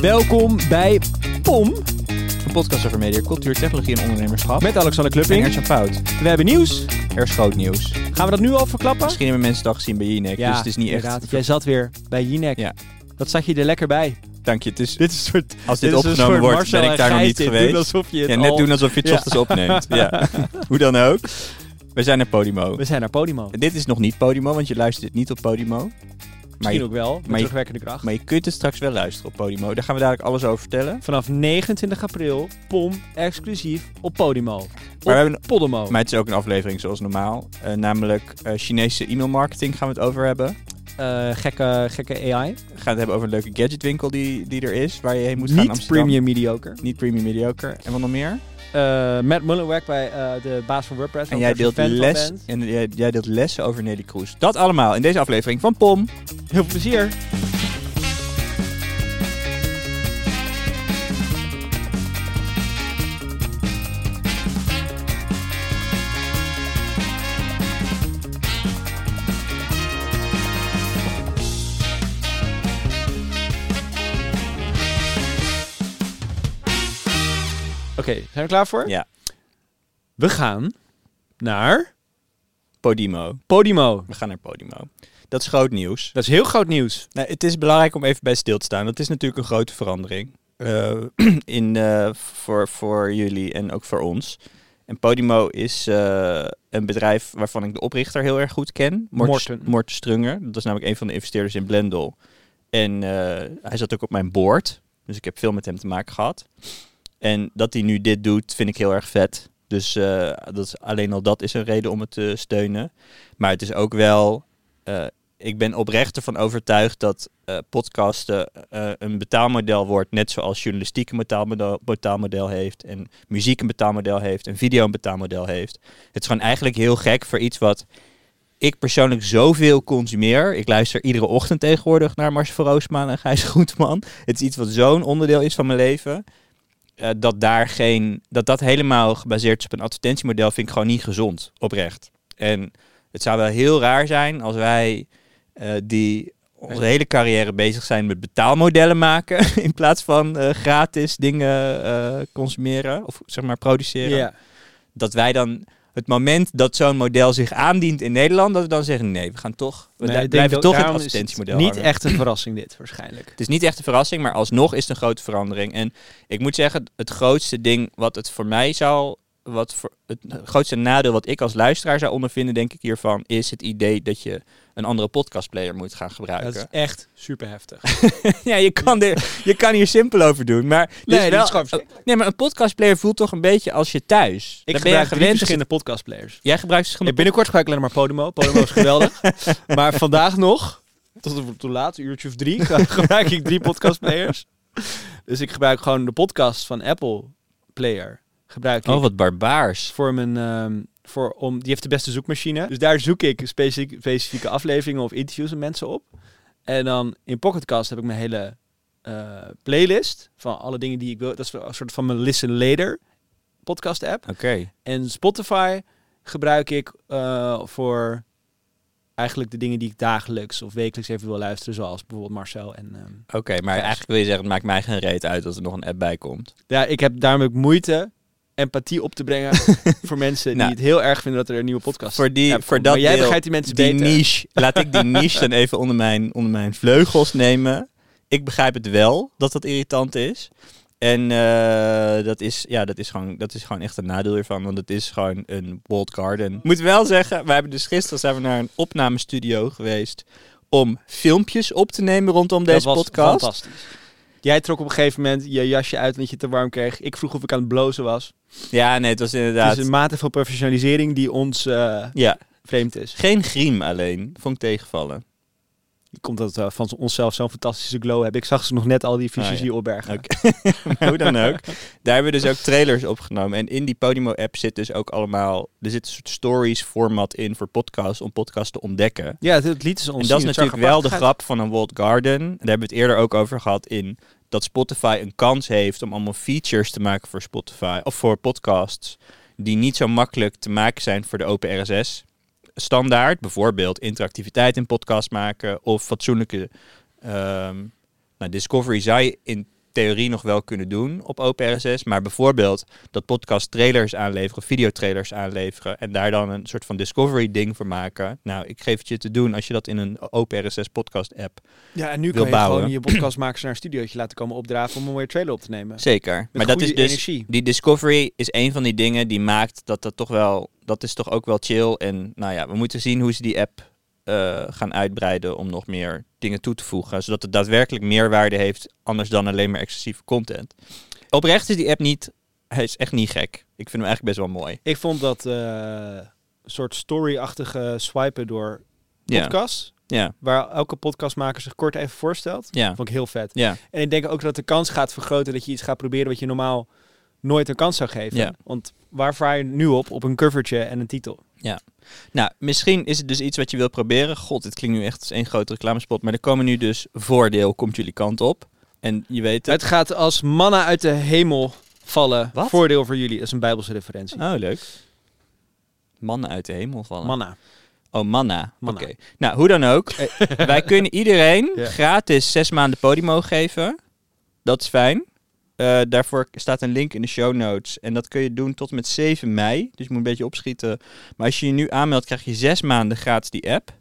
Welkom bij POM Een podcast over media, cultuur, technologie en ondernemerschap. met Alexander en Klupping. Ernst Fout. We hebben nieuws. Er is groot nieuws. Gaan we dat nu al verklappen? Misschien hebben mensen het al gezien bij Jinek, dus het is niet echt... Jij zat weer bij Jinek. Ja. Dat zat je er lekker bij. Dank je, het is... Dit is een soort... Als dit, opgenomen wordt, Marcel ben ik en daar nog niet geweest. Alsof je het ja, net al- doen alsof je het Ja. ochtends opneemt. Ja. Hoe dan ook. We zijn naar Podimo. We zijn naar Podimo. Dit is nog niet Podimo, want je luistert niet op Podimo. Misschien je, ook wel, met maar terugwerkende kracht. maar je kunt het straks wel luisteren op Podimo. Daar gaan we dadelijk alles over vertellen. Vanaf 29 april, POM exclusief op Podimo. Maar, Op we hebben, Podimo. maar het is ook een aflevering zoals normaal. Eh, namelijk eh, Chinese e-mailmarketing gaan we het over hebben. Eh, gekke, gekke AI. We gaan het hebben over een leuke gadgetwinkel die, die er is, waar je heen moet gaan Niet premium mediocre. Niet premium mediocre. En wat nog meer? Eh Matt Mullen werkt bij eh, de baas van WordPress. En jij deelt, een fan van les, ben. en jij, jij deelt lessen over Nelly Kroes. Dat allemaal in deze aflevering van POM. Heel veel plezier. Zijn we klaar voor? Ja. We gaan naar Podimo. Podimo. We gaan naar Podimo. Dat is groot nieuws. Dat is heel groot nieuws. Nou, het is belangrijk om even bij stil te staan. Dat is natuurlijk een grote verandering. eh, in, eh, voor, voor jullie en ook voor ons. En Podimo is eh, een bedrijf waarvan ik de oprichter heel erg goed ken. Morten. Morten Strunger. Dat is namelijk een van de investeerders in Blendel. En hij zat ook op mijn board. Dus ik heb veel met hem te maken gehad. En dat hij nu dit doet, vind ik heel erg vet. Dus eh, dat is, alleen al dat is een reden om het te steunen. Maar het is ook wel... eh, ik ben oprecht ervan overtuigd dat eh, podcasten een betaalmodel wordt. Net zoals journalistiek een betaalmodel, betaalmodel heeft. En muziek een betaalmodel heeft. En video een betaalmodel heeft. Het is gewoon eigenlijk heel gek voor iets wat ik persoonlijk zoveel consumeer. Ik luister iedere ochtend tegenwoordig naar Mars van Roosmaan en Gijs Groenteman. Het is iets wat zo'n onderdeel is van mijn leven. Eh, dat daar geen. Dat dat helemaal gebaseerd is op een advertentiemodel vind ik gewoon niet gezond. Oprecht. En het zou wel heel raar zijn als wij eh, die onze hele carrière bezig zijn met betaalmodellen maken. in plaats van eh, gratis dingen consumeren of zeg maar produceren dat wij dan het moment dat zo'n model zich aandient in Nederland, dat we dan zeggen nee, we gaan toch, we Nee, blijven toch het is het Niet hangen. echt een verrassing dit, waarschijnlijk. Het is niet echt een verrassing, maar alsnog is het een grote verandering. En ik moet zeggen, het grootste ding wat het voor mij zou, wat voor, het grootste nadeel wat ik als luisteraar zou ondervinden, denk ik hiervan, is het idee dat je een andere podcastplayer moet gaan gebruiken. Dat is echt super heftig. ja, je kan, er, je kan hier simpel over doen, maar, Nee, is wel, is verschrikkelijk. nee, maar een podcastplayer voelt toch een beetje als je thuis. Ik Dan ben je gebruik gewend. verschillende podcastplayers. Jij gebruikt Ik verschillende binnenkort gebruik ik alleen maar Podimo. Podimo is geweldig. maar vandaag nog, tot, tot laat, een uurtje of drie, gebruik ik drie podcastplayers. Dus ik gebruik gewoon de podcast van Apple Player. Gebruik ik Oh, wat barbaars. voor mijn... ehm, voor, om, die heeft de beste zoekmachine. Dus daar zoek ik specifieke, specifieke afleveringen of interviews met mensen op. En dan in Pocketcast heb ik mijn hele eh, playlist van alle dingen die ik wil. Dat is een soort van mijn Listen Later podcast app. Oké. En Spotify gebruik ik eh, voor eigenlijk de dingen die ik dagelijks of wekelijks even wil luisteren. Zoals bijvoorbeeld Marcel. En, ehm, Oké, maar eigenlijk wil je zeggen, het maakt mij geen reet uit als er nog een app bij komt. ja, ik heb daarom ook moeite empathie op te brengen voor mensen Nou, die het heel erg vinden dat er een nieuwe podcast Voor, die, voor komt. dat Maar jij deel, begrijpt die mensen die beter. niche, laat ik die niche dan even onder mijn, onder mijn vleugels nemen. Ik begrijp het wel dat dat irritant is. En eh, dat, is, ja, dat, is gewoon, dat is gewoon echt een nadeel hiervan, want het is gewoon een walled garden. Ik moet wel zeggen, we hebben dus gisteren zijn we naar een opnamestudio geweest om filmpjes op te nemen rondom Dat deze was podcast. fantastisch. Jij trok op een gegeven moment je jasje uit omdat je het te warm kreeg. Ik vroeg of ik aan het blozen was. Ja, nee, het was Het inderdaad... is een mate van professionalisering die ons eh, Ja, vreemd is. geen griem alleen. Vond ik tegenvallen. Komt dat we van onszelf zo'n fantastische glow hebben. Ik zag ze nog net al die fysici Ah, ja. opbergen. Maar hoe dan ook. Daar hebben we dus ook trailers opgenomen. En in die Podimo-app zit dus ook allemaal... Er zit een soort stories-format in voor podcasts... om podcasts te ontdekken. Ja, het, het liet ze ons en dat is natuurlijk wel de grap van een walled garden. Daar hebben we het eerder ook over gehad in... dat Spotify een kans heeft om allemaal features te maken voor Spotify... of voor podcasts... die niet zo makkelijk te maken zijn voor de open RSS standaard. Bijvoorbeeld interactiviteit in podcast maken of fatsoenlijke ehm, nou, discovery je in theorie nog wel kunnen doen op OpenRSS. Maar bijvoorbeeld dat podcast trailers aanleveren, videotrailers aanleveren. En daar dan een soort van discovery ding voor maken. Nou, ik geef het je te doen als je dat in een OpenRSS podcast app. Ja, en nu kan je bouwen. gewoon je podcastmakers naar een studiootje laten komen opdraven om een mooie trailer op te nemen. Zeker. maar dat is dus. energie. Die discovery is een van die dingen die maakt dat dat toch wel. Dat is toch ook wel chill. En nou ja, we moeten zien hoe ze die app eh, gaan uitbreiden om nog meer dingen toe te voegen. Zodat het daadwerkelijk meerwaarde heeft, anders dan alleen maar exclusieve content. Oprecht is die app niet. Hij is echt niet gek. Ik vind hem eigenlijk best wel mooi. Ik vond dat eh, soort story-achtige swipen door Ja. podcasts, Ja. waar elke podcastmaker zich kort even voorstelt, Ja. vond ik heel vet. Ja. En ik denk ook dat de kans gaat vergroten dat je iets gaat proberen wat je normaal nooit een kans zou geven. Ja. Want waar vaar je nu op? Op een covertje en een titel. Nou, misschien is het dus iets wat je wilt proberen. God, dit klinkt nu echt als één grote reclamespot. Maar er komen nu dus voordeel, komt jullie kant op. En je weet het. Het gaat als manna uit de hemel vallen. Wat? Voordeel voor jullie. Dat is een Bijbelse referentie. Oh, leuk. Mannen uit de hemel vallen. Manna. Oh, manna. Manna. Oké. Nou, hoe dan ook. wij kunnen iedereen Ja. gratis zes maanden Podimo geven. Dat is fijn. Eh, daarvoor staat een link in de show notes. En dat kun je doen tot en met 7 mei. Dus je moet een beetje opschieten. Maar als je je nu aanmeldt, krijg je zes maanden gratis die app.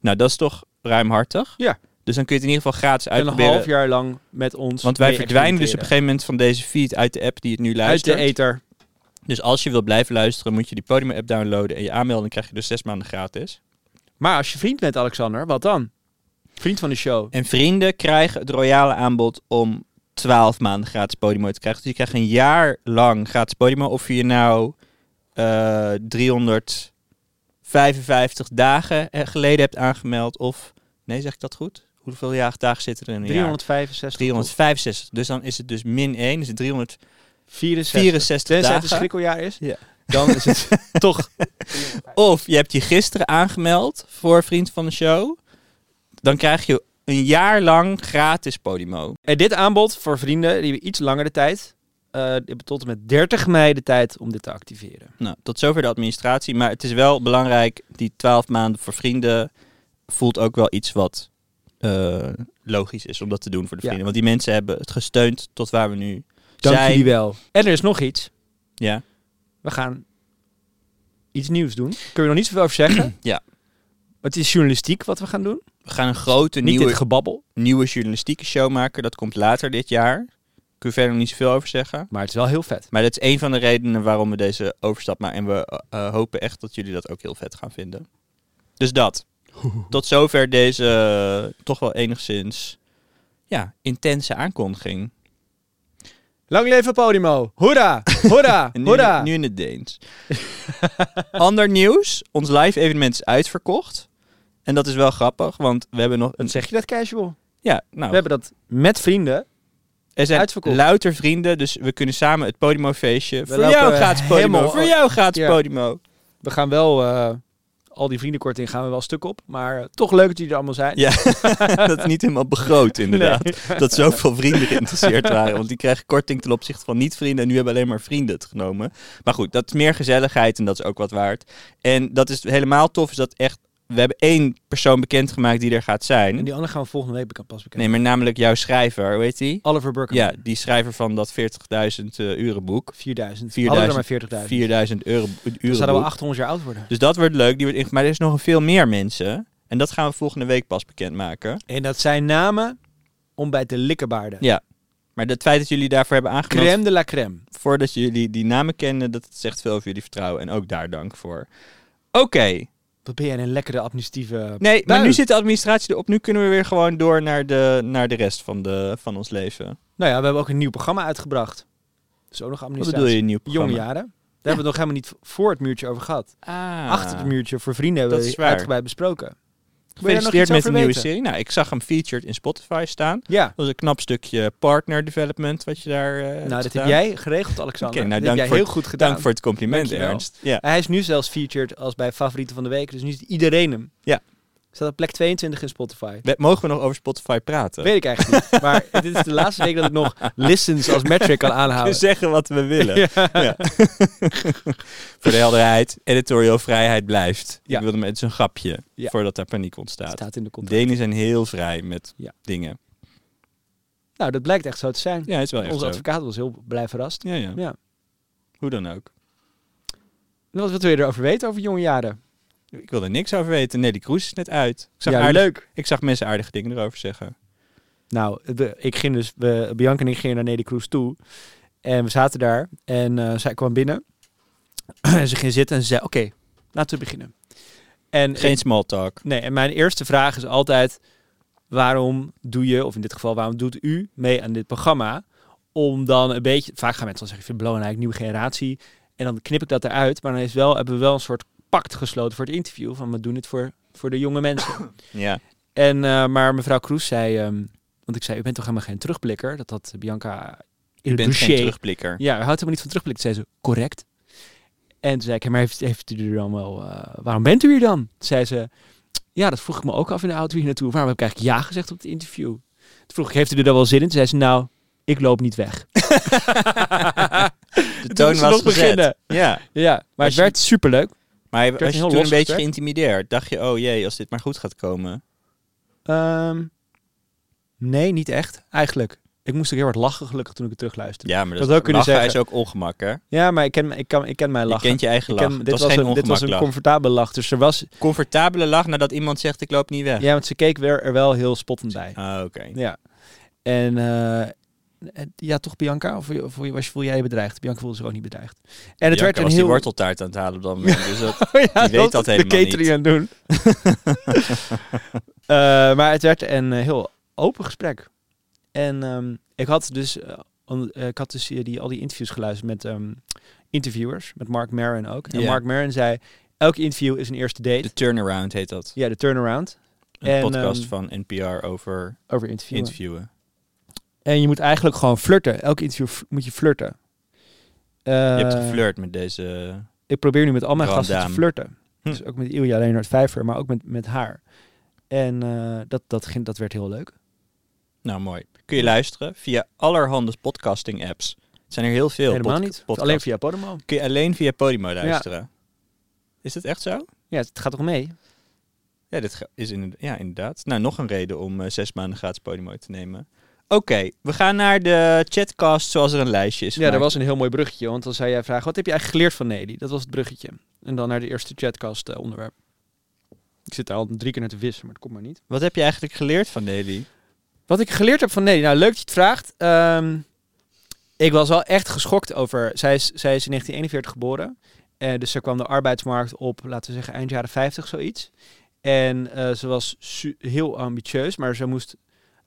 Nou, dat is toch ruimhartig? Ja. Dus dan kun je het in ieder geval gratis En een uitproberen. half jaar lang met ons. Want wij verdwijnen dus op een gegeven moment van deze feed uit de app die het nu Uit luistert. de ether. Dus als je wilt blijven luisteren, moet je die Podimo app downloaden en je aanmelden. Dan krijg je dus zes maanden gratis. Maar als je vriend bent, Alexander, wat dan? Vriend van de show. En vrienden krijgen het royale aanbod om 12 maanden gratis Podimo te krijgen. Dus je krijgt een jaar lang gratis Podimo. Of je nou eh 355 dagen eh, geleden hebt aangemeld. Of, nee zeg ik dat goed? Hoeveel jaar, dagen zitten er in een jaar? 365. 365. Dus dan is het dus min 1. Dus het 364 64. Tenzij het een dagen. schrikkeljaar is. Ja. Dan is het toch. Of je hebt je gisteren aangemeld voor Vriend van de Show. Dan krijg je een jaar lang gratis Podimo. En dit aanbod voor vrienden, die hebben iets langer de tijd. eh, die hebben tot en met 30 mei de tijd om dit te activeren. Nou, tot zover de administratie. Maar het is wel belangrijk, die 12 maanden voor vrienden voelt ook wel iets wat eh, logisch is om dat te doen voor de Ja. vrienden. Want die mensen hebben het gesteund tot waar we nu Dank zijn. jullie wel. En er is nog iets. Ja, We gaan iets nieuws doen. Kunnen we nog niet zoveel over zeggen. Ja. Het is journalistiek wat we gaan doen. we gaan een grote Niet nieuwe, dit gebabbel. nieuwe journalistieke show maken. Dat komt later dit jaar. Kun je verder nog niet zoveel over zeggen. Maar het is wel heel vet. Maar dat is een van de redenen waarom we deze overstap maken. En we eh, eh, hopen echt dat jullie dat ook heel vet gaan vinden. Dus dat. Tot zover deze eh, toch wel enigszins ja, intense aankondiging. Lang leven Podimo. Hoera! Hoera! Nu, Hoera! nu in het Deens. Ander nieuws. Ons live evenement is uitverkocht. En dat is wel grappig, want we hebben nog een... Zeg je dat casual. Ja, nou, We hebben dat met vrienden. er zijn uitverkocht. louter vrienden, dus we kunnen samen het Podimo feestje. Voor jou gratis Podimo, helemaal- voor jou gratis Ja. Podimo. We gaan wel, eh, al die vriendenkorting gaan we wel stuk op. Maar eh, toch leuk dat jullie er allemaal zijn. Ja, dat is niet helemaal begroot inderdaad. Nee. Dat zoveel vrienden geïnteresseerd waren. Want die krijgen korting ten opzichte van niet-vrienden. En nu hebben alleen maar vrienden het genomen. Maar goed, dat is meer gezelligheid en dat is ook wat waard. En dat is helemaal tof, is dat echt... We hebben één persoon bekendgemaakt die er gaat En zijn. die andere gaan we volgende week pas bekend. Nee, maar namelijk jouw schrijver, hoe heet die? Oliver Burke. Ja, die schrijver van dat 40.000 eh uren boek. 4000. 4000. Hadden er maar 40.000. 4000 euro uren zouden we boek. 800 jaar oud worden. Dus dat wordt leuk. Die wordt inge- maar er is nog veel meer mensen. En dat gaan we volgende week pas bekendmaken. En dat zijn namen om bij te likkerbaarden. Ja. Maar het feit dat jullie daarvoor hebben aangemeld... Crème de la crème. voordat jullie die namen kennen, dat zegt veel over jullie vertrouwen. En ook daar dank voor. Oké. Wat ben jij een lekkere administratieve... Nee, maar nu zit de administratie erop. Nu kunnen we weer gewoon door naar de, naar de rest van, de, van ons leven. Nou ja, we hebben ook een nieuw programma uitgebracht. Dus ook nog Wat administratie. bedoel je, een nieuw Jonge programma? jaren. Daar hebben we het nog helemaal niet voor het muurtje over gehad. Ah. Achter het muurtje voor vrienden hebben we uitgebreid besproken. Gefeliciteerd met de nieuwe weten? serie. Nou, ik zag hem featured in Spotify staan. Ja, Dat was een knap stukje partner development wat je daar hebt nou dat heb jij geregeld, Alexander. Oké, nou, dat heb dank jij voor heel het- goed gedaan. Dank voor het compliment, Dankjewel. Ernst. Ja. Hij is nu zelfs featured als bij favorieten van de week. Dus nu is iedereen hem. Ja. Staat op plek 22 in Spotify. We- Mogen we nog over Spotify praten? Weet ik eigenlijk niet. Maar dit is de laatste week dat ik nog listens als metric kan We aanhouden. zeggen wat we willen. Ja. Ja. Voor de helderheid, editorial vrijheid blijft. Ja. Ik wilde met zo'n grapje, voordat daar paniek ontstaat. Staat in de contract. Denen zijn heel vrij met dingen. Nou, dat blijkt echt zo te zijn. Ja, is wel echt Onze zo. advocaat was heel blij verrast. Ja, ja. Hoe dan ook. En Wat wil je erover weten over jonge jaren? Ik wil er niks over weten. Nelly Kroes is net uit. Ik zag, Ja, aardig- leuk. ik zag mensen aardige dingen erover zeggen. Nou, de- ik ging dus, we, Bianca en ik gingen naar Nelly Kroes toe. En we zaten daar en eh, zij kwam binnen. en ze ging zitten en ze zei, oké, laten we beginnen. En Geen ik- small talk. nee, en mijn eerste vraag is altijd, waarom doe je, of in dit geval, waarom doet u mee aan dit programma? Om dan een beetje, vaak gaan mensen dan zeggen, ik vind het belangrijk, nieuwe generatie. En dan knip ik dat eruit, maar dan is wel, hebben we wel een soort pact gesloten voor het interview. Van we doen het voor, voor de jonge mensen. Ja. En, eh, maar mevrouw Kroes zei, ehm, want ik zei, u bent toch helemaal geen terugblikker? Dat had Bianca in het bent geen terugblikker. Ja, houdt helemaal niet van terugblikken. Zei ze, correct. En toen zei ik, "Ja, maar heeft, heeft u er dan wel, eh, waarom bent u hier dan? Toen zei ze, ja, dat vroeg ik me ook af in de auto hier naartoe. Waarom heb ik eigenlijk ja gezegd op het interview? Toen vroeg ik, heeft u er dan wel zin in? Toen zei ze, nou, ik loop niet weg. De toon was nog gezet. beginnen. Ja. Ja, maar het werd superleuk. Maar je- was je toen een beetje geïntimideerd? Dacht je, oh jee, als dit maar goed gaat komen. Ehm, nee, niet echt, eigenlijk. Ik moest ook heel hard lachen, gelukkig, toen ik het terugluisterde. Ja, maar Dat dat, ook kunnen zeggen. is ook ongemak, hè? Ja, maar ik ken, ik kan, ik ken mijn Je lachen. kent je eigen lach. ken- dit, was, een, dit was een comfortabele lach. Dus er was... Comfortabele lach nadat iemand zegt, ik loop niet weg. Ja, want ze keek weer er wel heel spottend bij. Ah, oké. Ja. En eh, ja, toch Bianca? Of, of was, voel jij je bedreigd? Bianca voelde zich ook niet bedreigd. En het Bianca werd een was heel... die worteltaart aan het halen op dat moment. Dus dat, Oh ja, Die weet dat de helemaal catering niet. aan het doen. Eh, maar het werd een eh, heel open gesprek. En ehm, ik had dus, eh, eh, ik had dus eh, die, al die interviews geluisterd met ehm, interviewers, met Mark Maron ook. En. Mark Maron zei, elk interview is een eerste date. de turnaround heet dat. ja, de turnaround Een En, podcast ehm, van NPR over over interviewen. interviewen. En je moet eigenlijk gewoon flirten. Elk interview moet je flirten. Je hebt Eh, geflirt met deze... Ik probeer nu met al mijn gasten te flirten. Hm. Dus ook met Ilja Leonard Vijver, maar ook met, met haar. En eh, dat, dat, ging, dat werd heel leuk. Nou, mooi. Kun je luisteren via allerhande podcasting apps. Het zijn er heel veel. Helemaal niet. Alleen via Podimo. Kun je alleen via Podimo luisteren. Is dat echt zo? Ja, het gaat toch mee? Ja, dit is in, ja, inderdaad. Nou, nog een reden om eh, zes maanden gratis Podimo te nemen. Oké, we gaan naar de chatcast zoals er een lijstje is Ja, er gemaakt. was een heel mooi bruggetje. Want dan zei jij vragen, wat heb je eigenlijk geleerd van Nelly? Dat was het bruggetje. En dan naar de eerste chatcast eh, onderwerp. Ik zit daar al drie keer naar te vissen, maar het komt maar niet. Wat heb je eigenlijk geleerd van Nelly? Wat ik geleerd heb van Nelly, nou leuk dat je het vraagt. Ehm, ik was wel echt geschokt over. Zij is, zij is in 1941 geboren. Eh, dus ze kwam de arbeidsmarkt op, laten we zeggen, eind jaren 50 zoiets. En eh, ze was heel ambitieus, maar ze moest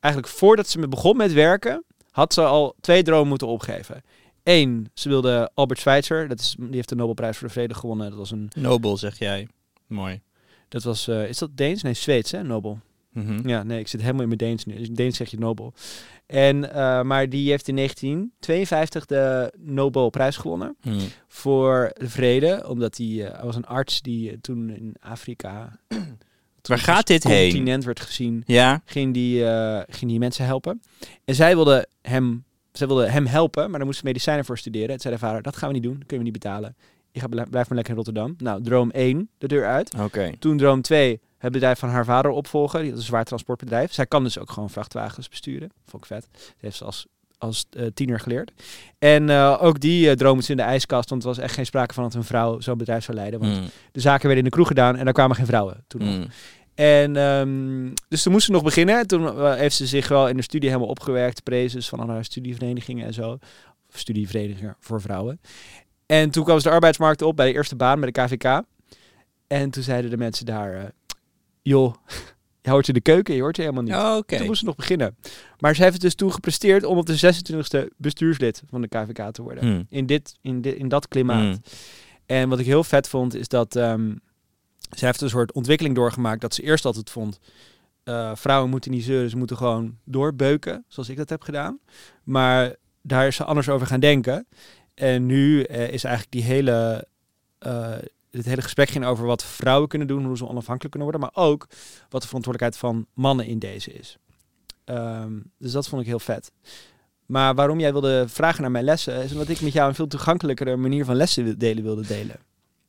eigenlijk voordat ze me begon met werken, had ze al twee dromen moeten opgeven. Eén, ze wilde Albert Schweitzer, dat is, die heeft de Nobelprijs voor de Vrede gewonnen. Dat was een, Nobel, zeg jij. Mooi. dat was, eh, is dat Deens? Nee, Zweeds, hè, Nobel. Mhm. Ja, nee, ik zit helemaal in mijn Deens nu. Dus in Deens zeg je Nobel. En, eh, maar die heeft in 1952 de Nobelprijs gewonnen Hm. voor de vrede. Omdat hij, hij was een arts die toen in Afrika... Waar gaat dit heen? continent werd gezien, Ja, ging die, ging die mensen helpen. En zij wilde hem, zij wilde hem helpen, maar daar moest ze medicijnen voor studeren. Het zei de vader, dat gaan we niet doen, dat kunnen we niet betalen. Je gaat, blijf maar lekker in Rotterdam. Nou, droom 1, de deur uit. oké. Toen droom 2, het bedrijf van haar vader opvolgen. Die had een zwaar transportbedrijf. Zij kan dus ook gewoon vrachtwagens besturen. Vond ik vet. Dat heeft ze als, als eh, tiener geleerd. En eh, ook die eh, droom is in de ijskast. Want er was echt geen sprake van dat een vrouw zo'n bedrijf zou leiden. Want Hm. de zaken werden in de kroeg gedaan en daar kwamen geen vrouwen toen nog. Hm. En ehm, dus toen moest ze nog beginnen. Toen heeft ze zich wel in de studie helemaal opgewerkt. Prezes van haar studieverenigingen en zo. Of studieverenigingen voor vrouwen. En toen kwam ze de arbeidsmarkt op bij de eerste baan bij de KVK. En toen zeiden de mensen daar... joh, je hoort in de keuken, je hoort je helemaal niet. Oh. Toen moest ze nog beginnen. Maar ze heeft het dus toen gepresteerd om op de 26e bestuurslid van de KVK te worden. Hm. In, dit, in, dit, in dat klimaat. Hm. En wat ik heel vet vond, is dat ehm ze heeft een soort ontwikkeling doorgemaakt. Dat ze eerst altijd vond, eh, vrouwen moeten niet zeuren, ze moeten gewoon doorbeuken, zoals ik dat heb gedaan. Maar daar is ze anders over gaan denken. En nu eh, is eigenlijk die hele, eh, het hele gesprek ging over wat vrouwen kunnen doen, hoe ze onafhankelijk kunnen worden, maar ook wat de verantwoordelijkheid van mannen in deze is. Ehm, dus dat vond ik heel vet. Maar waarom jij wilde vragen naar mijn lessen, is omdat ik met jou een veel toegankelijkere manier van lessen delen wilde delen.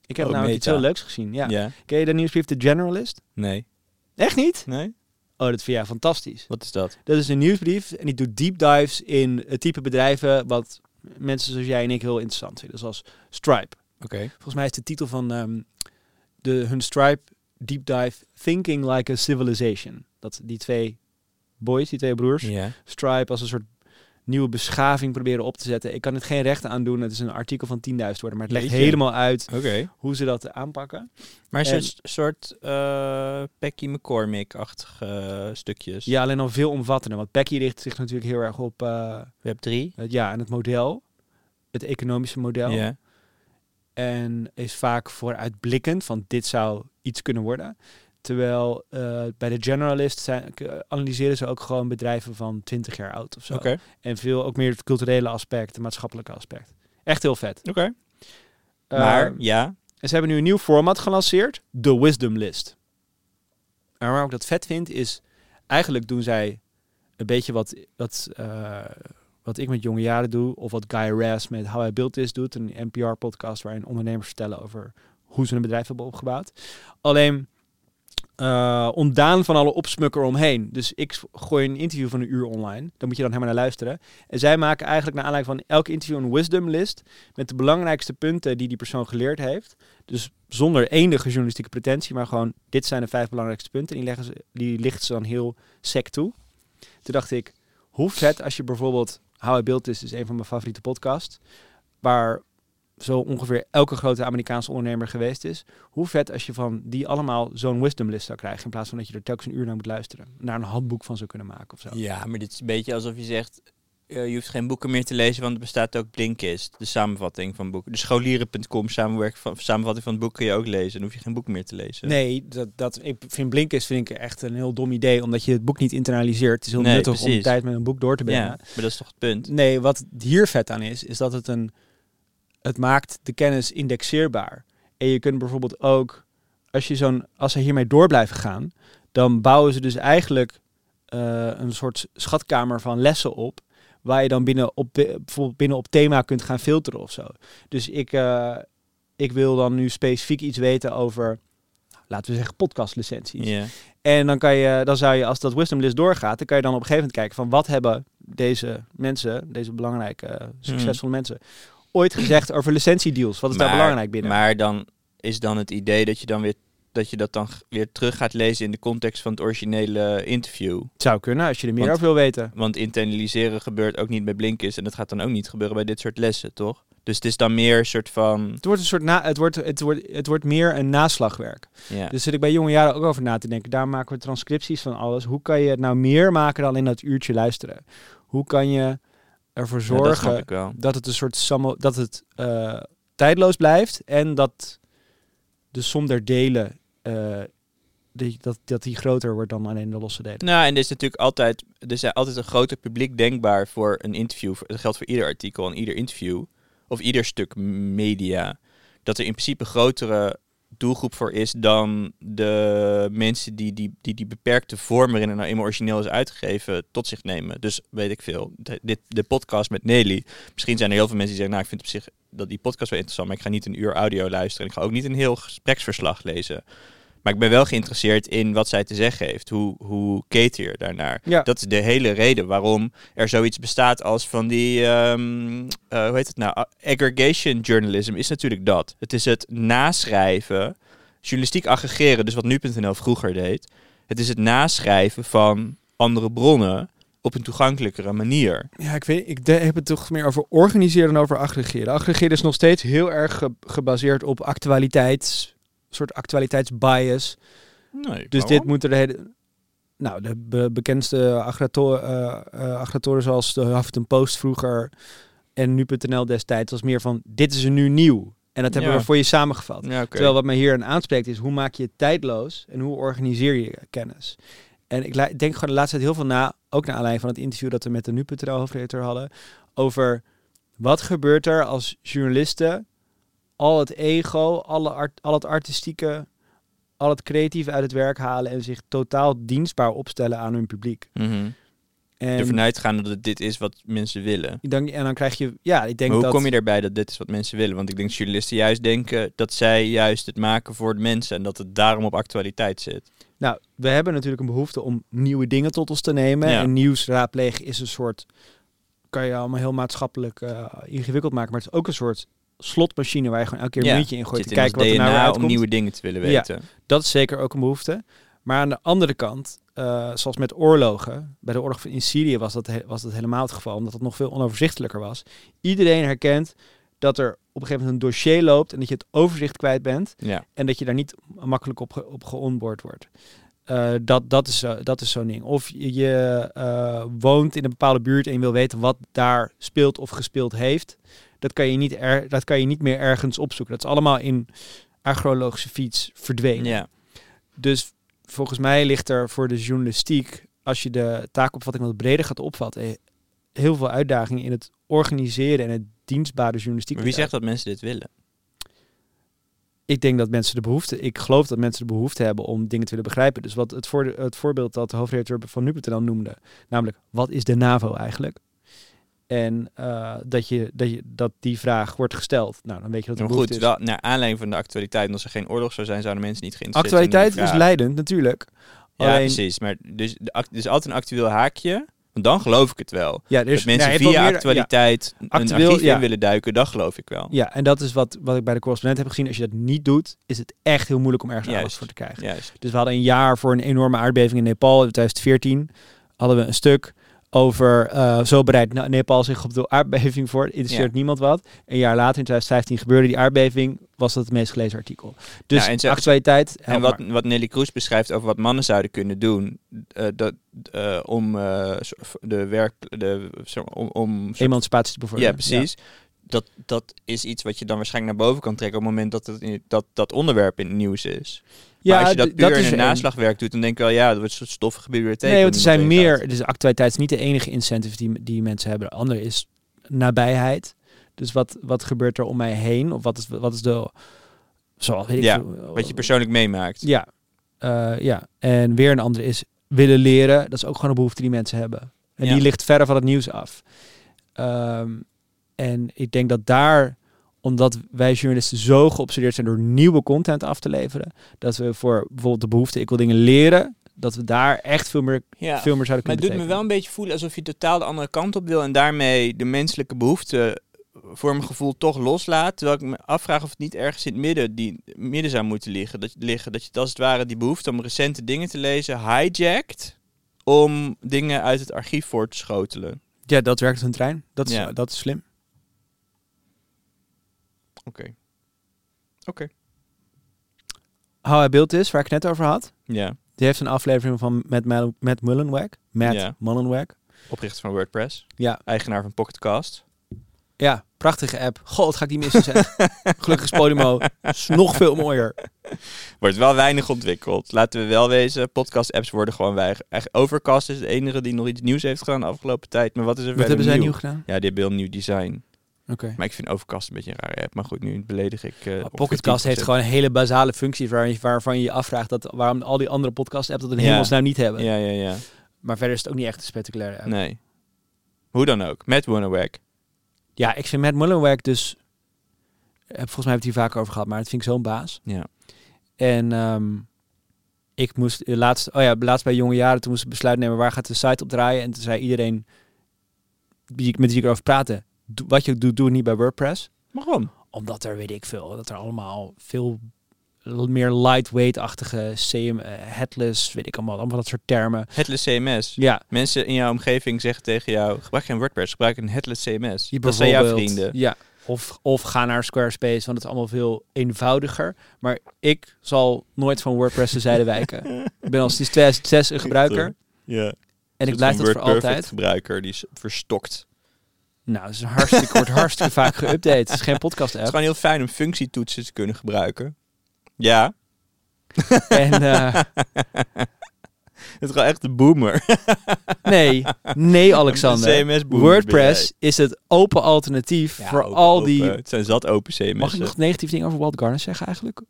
Ik heb Oh, namelijk iets heel leuks gezien. Ja. Ja. Ken je de nieuwsbrief The Generalist? Nee. Echt niet? Nee? Oh, dat vind jij fantastisch. Wat is dat? Dat is een nieuwsbrief en die doet deep dives in het type bedrijven wat mensen zoals jij en ik heel interessant vinden. Zoals Stripe. Oké. Volgens mij is de titel van ehm, de, hun Stripe deep dive Thinking Like a Civilization. Dat die twee boys, die twee broers. Stripe als een soort nieuwe beschaving proberen op te zetten. Ik kan het geen rechten aan doen. Het is een artikel van 10.000 woorden, maar het legt Jeetje. helemaal uit hoe ze dat aanpakken. Maar een En- soort, soort eh Becky McCormick-achtige stukjes. Ja, alleen al veel omvattender. Want Becky richt zich natuurlijk heel erg op eh, Web 3. het, ja, en het model. Het economische model. Ja. En is vaak vooruitblikkend van dit zou iets kunnen worden. Terwijl eh, bij de generalist zijn, k- analyseren ze ook gewoon bedrijven van 20 jaar oud of zo. En veel ook meer het culturele aspect, het maatschappelijke aspect. Echt heel vet. Oké. Maar, Eh, ja. en ze hebben nu een nieuw format gelanceerd, de Wisdom List. En waarom ik dat vet vind, is eigenlijk doen zij een beetje wat, wat, eh, wat ik met jonge jaren doe, of wat Guy Raz met How I Built This doet, een NPR-podcast waarin ondernemers vertellen over hoe ze een bedrijf hebben opgebouwd. Alleen eh, ontdaan van alle opsmukker omheen. Dus ik gooi een interview van een uur online. Daar moet je dan helemaal naar luisteren. En zij maken eigenlijk naar aanleiding van elk interview een wisdom list met de belangrijkste punten die die persoon geleerd heeft. Dus zonder enige journalistieke pretentie, maar gewoon dit zijn de vijf belangrijkste punten. En die, leggen ze, die lichten ze dan heel sec toe. Toen dacht ik, hoe vet als je bijvoorbeeld How I Built This is een van mijn favoriete podcasts, waar zo ongeveer elke grote Amerikaanse ondernemer geweest is. Hoe vet als je van die allemaal zo'n wisdom list zou krijgen, in plaats van dat je er telkens een uur naar moet luisteren. Naar een handboek van zou kunnen maken of zo. Ja, maar dit is een beetje alsof je zegt... eh, je hoeft geen boeken meer te lezen, want er bestaat ook Blinkist. De samenvatting van boeken. De scholieren.com van, samenvatting van het boek kun je ook lezen. Dan hoef je geen boeken meer te lezen. Nee, dat, dat, ik vind Blinkist vind ik echt een heel dom idee, omdat je het boek niet internaliseert. Het is heel Nee, nuttig om precies. tijd met een boek door te brengen. ja, maar dat is toch het punt? Nee, wat hier vet aan is, is dat het een. Het maakt de kennis indexeerbaar. En je kunt bijvoorbeeld ook, als je zo'n, als ze hiermee door blijven gaan, dan bouwen ze dus eigenlijk eh, een soort schatkamer van lessen op, waar je dan binnen op, bijvoorbeeld binnen op thema kunt gaan filteren of zo. Dus ik, eh, ik wil dan nu specifiek iets weten over, laten we zeggen, podcastlicenties. Ja. En dan kan je, dan zou je, als dat wisdom list doorgaat, dan kan je dan op een gegeven moment kijken van wat hebben deze mensen, deze belangrijke, eh, succesvolle mensen, ooit gezegd over licentiedeals? Wat is daar belangrijk binnen? Maar dan is dan het idee dat je dan weer dat je dat dan weer terug gaat lezen in de context van het originele interview. het zou kunnen, als je er meer Want- over wil weten. Want internaliseren gebeurt ook niet bij Blinkist en dat gaat dan ook niet gebeuren bij dit soort lessen, toch? Dus het is dan meer een soort van... Het wordt een soort na, het wordt, het wordt, het wordt meer een naslagwerk. Ja. Dus zit ik bij jonge jaren ook over na te denken. Daar maken we transcripties van alles. Hoe kan je het nou meer maken dan in dat uurtje luisteren? Hoe kan je ervoor Ja, dat snap zorgen dat het een soort samo- dat het eh, tijdloos blijft en dat de som der delen die, dat, dat die groter wordt dan alleen de losse delen. Nou, en er is natuurlijk altijd, er is altijd een groter publiek denkbaar voor een interview. Dat geldt voor ieder artikel en ieder interview. Of ieder stuk media. Dat er in principe grotere doelgroep voor is dan de mensen die die, die, die beperkte vorm waarin het nou eenmaal origineel is uitgegeven tot zich nemen. Dus weet ik veel. De, dit, de podcast met Nelly. Misschien zijn er heel veel mensen die zeggen, nou ik vind op zich dat die podcast wel interessant, maar ik ga niet een uur audio luisteren. En ik ga ook niet een heel gespreksverslag lezen. Maar ik ben wel geïnteresseerd in wat zij te zeggen heeft. Hoe, hoe keter je daarnaar? Ja. Dat is de hele reden waarom er zoiets bestaat als van die, ehm, eh, hoe heet het nou? Aggregation journalism is natuurlijk dat. Het is het naschrijven, journalistiek aggregeren, dus wat nu.nl vroeger deed. Het is het naschrijven van andere bronnen op een toegankelijkere manier. Ja, ik weet, ik de- heb het toch meer over organiseren dan over aggregeren. Aggregeren is nog steeds heel erg ge- gebaseerd op actualiteits, soort actualiteitsbias. Nee, Dus dit moet er de hele... Nou, de be- bekendste aggregator, eh, eh, aggregatoren zoals de Huffington Post vroeger en nu.nl destijds was meer van, dit is er nu nieuw. En dat hebben Ja. we voor je samengevat. Ja. Terwijl wat mij hier aan aanspreekt is, hoe maak je het tijdloos en hoe organiseer je kennis? En ik denk gewoon de laatste tijd heel veel na, ook naar aanleiding van het interview dat we met de nu.nl hoofdredacteur hadden, over wat gebeurt er als journalisten al het ego, alle art, al het artistieke, al het creatieve uit het werk halen en zich totaal dienstbaar opstellen aan hun publiek. Mhm. En, Ervan uitgaan dat het dit is wat mensen willen. dan, en dan krijg je, ja, ik denk Maar hoe dat... kom je erbij dat dit is wat mensen willen? Want ik denk dat journalisten juist denken dat zij juist het maken voor de mensen en dat het daarom op actualiteit zit. Nou, we hebben natuurlijk een behoefte om nieuwe dingen tot ons te nemen. Ja. En nieuws raadplegen is een soort, kan je allemaal heel maatschappelijk eh, ingewikkeld maken, maar het is ook een soort slotmachine waar je gewoon elke keer een muntje in gooit te kijken wat er nou DNA om uitkomt. nieuwe dingen te willen Ja. weten. Dat is zeker ook een behoefte. Maar aan de andere kant, eh, zoals met oorlogen, bij de oorlog in Syrië was dat, was dat helemaal het geval, omdat het nog veel onoverzichtelijker was. Iedereen herkent dat er op een gegeven moment een dossier loopt en dat je het overzicht kwijt bent Ja. en dat je daar niet makkelijk op, ge- op geonboard wordt. Eh, dat, dat is, zo- dat is zo'n ding. Of je, je, eh, woont in een bepaalde buurt en je wil weten wat daar speelt of gespeeld heeft. Dat kan je niet, er, dat kan je niet meer ergens opzoeken. Dat is allemaal in agrologische fiets verdwenen. Ja. Dus volgens mij ligt er voor de journalistiek, als je de taakopvatting wat breder gaat opvatten, heel veel uitdagingen in het organiseren en het dienstbare journalistiek. Maar wie zegt dat mensen dit willen? Ik denk dat mensen de behoefte, ik geloof dat mensen de behoefte hebben om dingen te willen begrijpen. Dus wat het, voor, het voorbeeld dat de hoofdredacteur van nu.nl noemde, namelijk wat is de NAVO eigenlijk? En eh, dat, je, dat, je, dat die vraag wordt gesteld. Nou, dan weet je dat behoefte goed, is. wel, naar aanleiding van de actualiteit, en als er geen oorlog zou zijn, zouden mensen niet geïnteresseerd Actualiteit zijn is die vraag. leidend, natuurlijk. Ja, Alleen- precies. Maar dus, dus altijd een actueel haakje. Want dan geloof ik het wel. Ja, is, dat mensen nou, via meer- ja. actualiteit een Actueel, archief ja. in willen duiken, dat geloof ik wel. Ja, en dat is wat, wat ik bij de correspondent heb gezien. Als je dat niet doet, is het echt heel moeilijk om ergens Juist. aandacht voor te krijgen. Juist. Dus we hadden een jaar voor een enorme aardbeving in Nepal. In 2014 hadden we een stuk over eh, zo bereidt Ne- Nepal zich op de aardbeving voor. Interesseert Ja. niemand wat. Een jaar later, in 2015, gebeurde die aardbeving. Was dat het meest gelezen artikel. Dus Ja, en actualiteit. En wat, wat Nelly Kroes beschrijft over wat mannen zouden kunnen doen eh, dat, eh, om de werk, de, om, om Emancipatie te ja bevorderen. precies. Dat, dat is iets wat je dan waarschijnlijk naar boven kan trekken op het moment dat het dat, dat onderwerp in het nieuws is. Ja, maar als je dat puur is in een er naslagwerk doet, dan denk ik wel, ja, dat wordt een soort stoffige bibliotheek. Nee, want er zijn meer. Dus actualiteit is niet de enige incentive die, die mensen hebben. De andere is nabijheid. Dus wat, wat gebeurt er om mij heen? Of wat is, wat is de. Zoals weet ik Ja, veel, Wat je persoonlijk meemaakt. Ja, eh, ja. En weer een andere is willen leren. Dat is ook gewoon een behoefte die mensen hebben. En Ja. die ligt verder van het nieuws af. Ehm, en ik denk dat daar, omdat wij journalisten zo geobsedeerd zijn door nieuwe content af te leveren, dat we voor bijvoorbeeld de behoefte, ik wil dingen leren, dat we daar echt veel meer, Ja. veel meer zouden Maar kunnen het doet me wel een beetje voelen alsof je totaal de andere kant op wil en daarmee de menselijke behoefte voor mijn gevoel toch loslaat. Terwijl ik me afvraag of het niet ergens in het midden, die, midden zou moeten liggen. Dat, liggen. dat je als het ware die behoefte om recente dingen te lezen hijjackt om dingen uit het archief voor te schotelen. Ja, dat werkt als een trein. Dat is, Ja. dat is slim. Oké. Oké. How I Built This, waar ik het net over had, Ja, die heeft een aflevering van Matt, Mul- Matt Mullenweg. Matt. Mullenweg. oprichter van WordPress. Ja. Eigenaar van Pocketcast. Ja, prachtige app. Goh, wat ga ik die missen zeg. Gelukkig is Podimo is nog veel mooier. Wordt wel weinig ontwikkeld. Laten we wel wezen, podcast-apps worden gewoon weinig. Overcast is de enige die nog iets nieuws heeft gedaan de afgelopen tijd. Maar wat is er Wat verder hebben zij nieuw? nieuw gedaan? Ja, die hebben heel nieuw design. Maar ik vind Overcast een beetje een rare app. Maar goed, nu beledig ik... eh, ongeveer Pocketcast heeft 10%. gewoon een hele basale functies waar waarvan je je afvraagt dat, waarom al die andere podcast apps dat in Ja. hemelsnaam niet hebben. Ja, ja, ja. Maar verder is het ook niet echt een spectaculaire app. Nee. Hoe dan ook. Met Wonderwag. Ja, ik vind Matt Mullenweg dus... eh, Volgens mij heb ik het hier vaker over gehad, maar het vind ik zo'n baas. Ja. En ehm, ik moest eh, laatst, oh ja, laatst bij jonge jaren, toen moest ik besluit nemen waar gaat de site op draaien. En toen zei iedereen die ik, met wie ik erover praatte, wat je doet, doe het niet bij WordPress. Waarom? Omdat er, weet ik veel, dat er allemaal veel meer lightweight-achtige CM, eh, headless, weet ik allemaal, allemaal dat soort termen. Headless CMS. Ja, Mensen in jouw omgeving zeggen tegen jou, gebruik geen WordPress, gebruik een Headless CMS. je dat zijn jouw vrienden. Ja, of, of ga naar Squarespace, want het is allemaal veel eenvoudiger. Maar ik zal nooit van WordPress de zijde wijken. ik ben al sinds 2006 een gebruiker. Ja. En ik blijf dat voor altijd. gebruiker, die is verstokt. Nou, het is een hartstikke, wordt hartstikke vaak geüpdate. Het is geen podcast Het is gewoon heel fijn om functietoetsen te kunnen gebruiken. Ja. En eh, Het is gewoon echt de boomer. nee, nee Alexander. WordPress is het open alternatief Ja, voor open, al die... Het zijn zat open CMS'en. Mag ik nog negatief dingen over Walt Garner zeggen eigenlijk?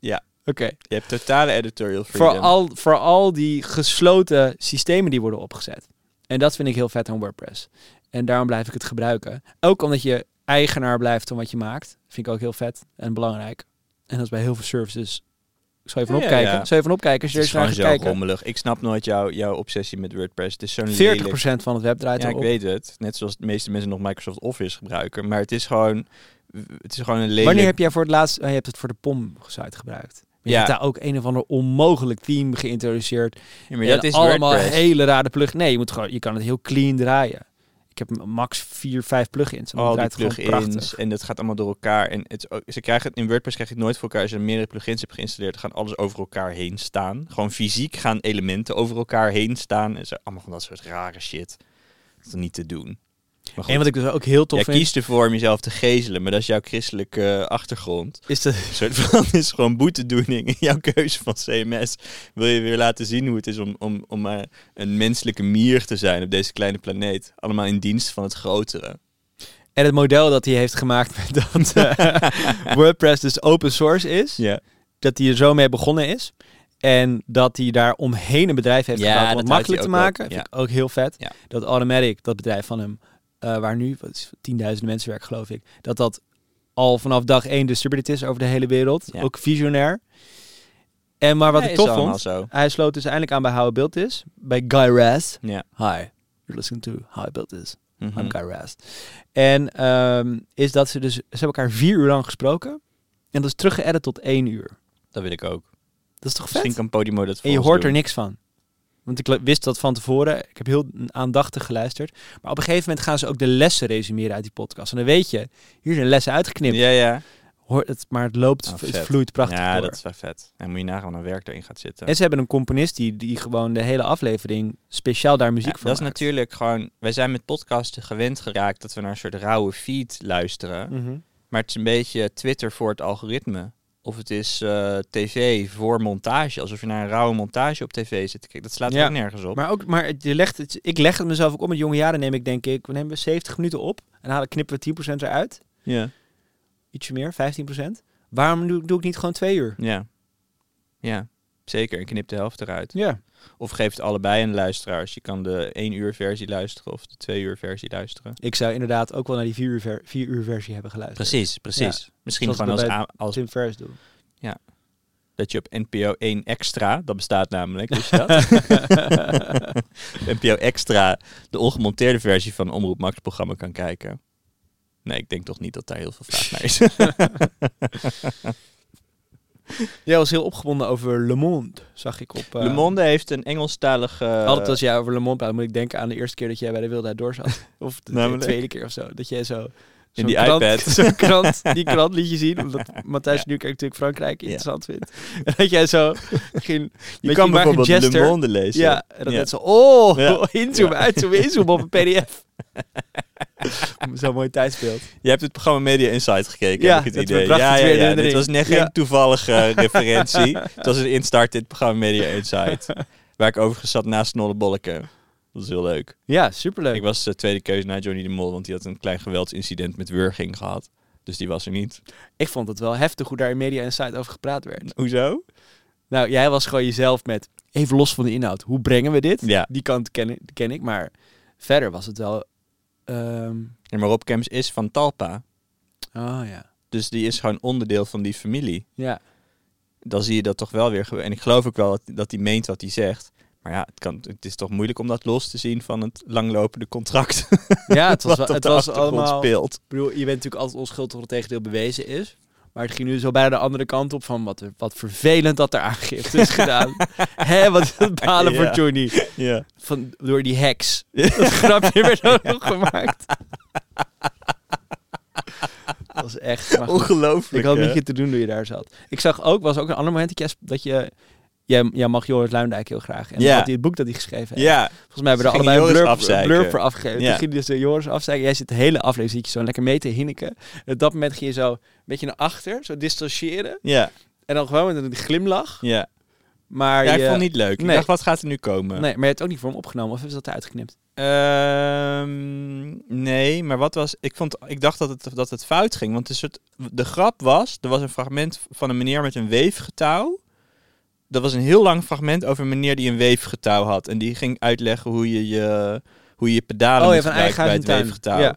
Ja. Oké. Je hebt totale editorial freedom. Voor al, voor al die gesloten systemen die worden opgezet. En dat vind ik heel vet aan WordPress. En daarom blijf ik het gebruiken. Ook omdat je eigenaar blijft van wat je maakt. Vind ik ook heel vet en belangrijk. En dat is bij heel veel services Ik zal even Ja, opkijken. ja. Zal even opkijken als je naar kijken. rommelig. Ik snap nooit jouw jouw obsessie met WordPress. Het is zo'n 40% lelijk... van het web draait Ja, ik weet het. Net zoals de meeste mensen nog Microsoft Office gebruiken. Maar het is gewoon... Het is gewoon een lelijk... Wanneer heb jij voor het laatst... oh, je hebt het voor de POM-site gebruikt. Maar Ja. Je hebt daar ook een of ander onmogelijk theme geïntroduceerd. Ja, maar dat is allemaal WordPress. hele rare plugins. Nee, je, moet gewoon, je kan het heel clean draaien. Ik heb max 4, 5 plugins. En al die plugins en dat gaat allemaal door elkaar. En het, ook- ze krijgen het in WordPress krijg je het nooit voor elkaar. Als je meerdere plugins hebt geïnstalleerd, gaan alles over elkaar heen staan. Gewoon fysiek gaan elementen over elkaar heen staan. En zo, allemaal van dat soort rare shit. Dat is niet te doen. En wat ik dus ook heel tof jij vind, kiest ervoor om jezelf te gezelen, maar dat is jouw christelijke eh, achtergrond. is Een soort van is gewoon boetedoening in jouw keuze van CMS. Wil je weer laten zien hoe het is om, om, om maar een menselijke mier te zijn op deze kleine planeet. Allemaal in dienst van het grotere. en het model dat hij heeft gemaakt met dat eh, WordPress dus open source is. Ja. Dat hij er zo mee begonnen is. En dat hij daar omheen een bedrijf heeft Ja, gebouwd om dat het makkelijk te maken. op, Vind ik ook heel vet. Ja. Dat Automatic, dat bedrijf van hem, eh, waar nu wat is, tienduizenden mensen werken geloof ik. Dat dat al vanaf dag één distributed is over de hele wereld. Ja. Ook visionair. En maar wat ik tof vond, zo. hij sloot dus eindelijk aan bij How I Built This. Bij Guy Raz. Ja. Hi, you're listening to How I Built This. Mhm. I'm Guy Raz. En ehm, is dat ze dus, ze hebben elkaar vier uur lang gesproken. En dat is teruggeëdit tot één uur. Dat wil ik ook. Dat is toch vet? Misschien kan Podimo dat En je hoort doen. er niks van. Want ik wist dat van tevoren. Ik heb heel aandachtig geluisterd. Maar op een gegeven moment gaan ze ook de lessen resumeren uit die podcast. En dan weet je, hier zijn lessen uitgeknipt. Ja, ja. Hoor het, maar het loopt, Ah, het vloeit prachtig ja, door. dat is wel vet. En moet je nagaan een werk erin gaat zitten. En ze hebben een componist die, die gewoon de hele aflevering speciaal daar muziek Ja, voor dat is natuurlijk gewoon... Wij zijn met podcasten gewend geraakt dat we naar een soort rauwe feed luisteren. Mhm. Maar het is een beetje Twitter voor het algoritme. Of het is eh, tv voor montage. Alsof je naar een rauwe montage op tv zit te kijken. Dat slaat Ja. ook nergens op. Maar, ook, maar je legt het, ik leg het mezelf ook op. Met jonge jaren neem ik denk ik, we nemen 70 minuten op. En halen, knippen we 10% eruit. ja. Ietsje meer, 15%. Waarom doe, doe ik niet gewoon twee uur? Ja. Ja, zeker. En knip de helft eruit. Ja. Of geef het allebei aan de luisteraars. Je kan de 1 uur versie luisteren of de 2 uur versie luisteren. Ik zou inderdaad ook wel naar die 4 uur, ver, vier uur versie hebben geluisterd. Precies, precies. Misschien Zoals gewoon als, als Tim Ferriss doen. dat je op NPO 1 extra, dat bestaat namelijk, dus dat. NPO extra de ongemonteerde versie van Omroep Max programma kan kijken. Nee, ik denk toch niet dat daar heel veel vraag naar is. Jij was heel opgewonden over Le Monde, zag ik op... eh, Le Monde heeft een Engelstalig... eh, Altijd als jij over Le Monde praat, moet ik denken aan de eerste keer dat jij bij de Wilde Door zat. Of de, tweede keer of zo. Dat jij zo... In die krant, iPad. Zo'n krant, die krant liet je zien. Omdat Matthijs Ja. nu natuurlijk Frankrijk Ja. interessant vindt. En dat jij zo ging... je kan bijvoorbeeld Le. Monde lezen. Ja, en dan Ja. net zo... Oh, inzoomen, uitzoomen, inzoomen op een pdf. Zo'n mooi tijdsbeeld. Je hebt het programma Media Insight gekeken, Ja, heb ik het idee. Ja, het ja, ja. Dit was net geen Ja. toevallige referentie. Het was een instart in het programma Media Insight. waar ik overigens zat naast Snolle Bolleke. Dat is heel leuk. Ja, superleuk. Ik was de tweede keuze na Johnny de Mol, want die had een klein geweldsincident met wurging gehad. Dus die was er niet. Ik vond het wel heftig hoe daar in Media Insight over gepraat werd. Hoezo? Nou, jij was gewoon jezelf met, even los van de inhoud, hoe brengen we dit? Ja. Die kant ken ken ik maar verder was het wel... ehm, En maar Rob Kemps is van Talpa. oh ja. Dus die is gewoon onderdeel van die familie. Ja, Dan zie je dat toch wel weer. En ik geloof ook wel dat, hij meent wat hij zegt. Maar ja, het, kan, het is toch moeilijk om dat los te zien van het langlopende contract. ja het was, wel, het was allemaal... speelt. Ik bedoel, je bent natuurlijk altijd onschuldig tot het tegendeel bewezen is. Maar het ging nu zo bijna de andere kant op van wat, wat vervelend dat er aangifte is gedaan. Hé, wat het balen Ja. voor Johnny. Ja. Van, door die heks. Dat grapje werd ook nog gemaakt. Dat was echt... Ongelooflijk. Ik had met je te doen toen je daar zat. Ik zag ook, was ook een ander moment dat je... Jij, jij mag Joris Luindijk heel graag. En Ja. had hij het boek dat hij geschreven heeft. Ja, Volgens mij hebben we er Ze allebei een Joris blurb, afzeiken. blurb voor afgegeven. Ja. Toen ging dus de Joris afzeiken. Jij zit de hele aflevering, zo lekker mee te hinniken. En op dat moment ging je zo een beetje naar achter, zo distancieren. ja, En dan gewoon met een glimlach. ja. Maar ja, je... ik vond het niet leuk. Ik Nee. dacht, wat gaat er nu komen? Nee, maar je hebt het ook niet voor hem opgenomen. Of is dat uitgeknipt? Ehm, nee, maar wat was... Ik, vond, ik dacht dat het, dat het fout ging. Want de grap was... Er was een fragment van een meneer met een weefgetouw. Dat was een heel lang fragment over een meneer die een weefgetouw had. En die ging uitleggen hoe je je, hoe je, pedalen oh ja, van eigen bij het weefgetouw. Ja.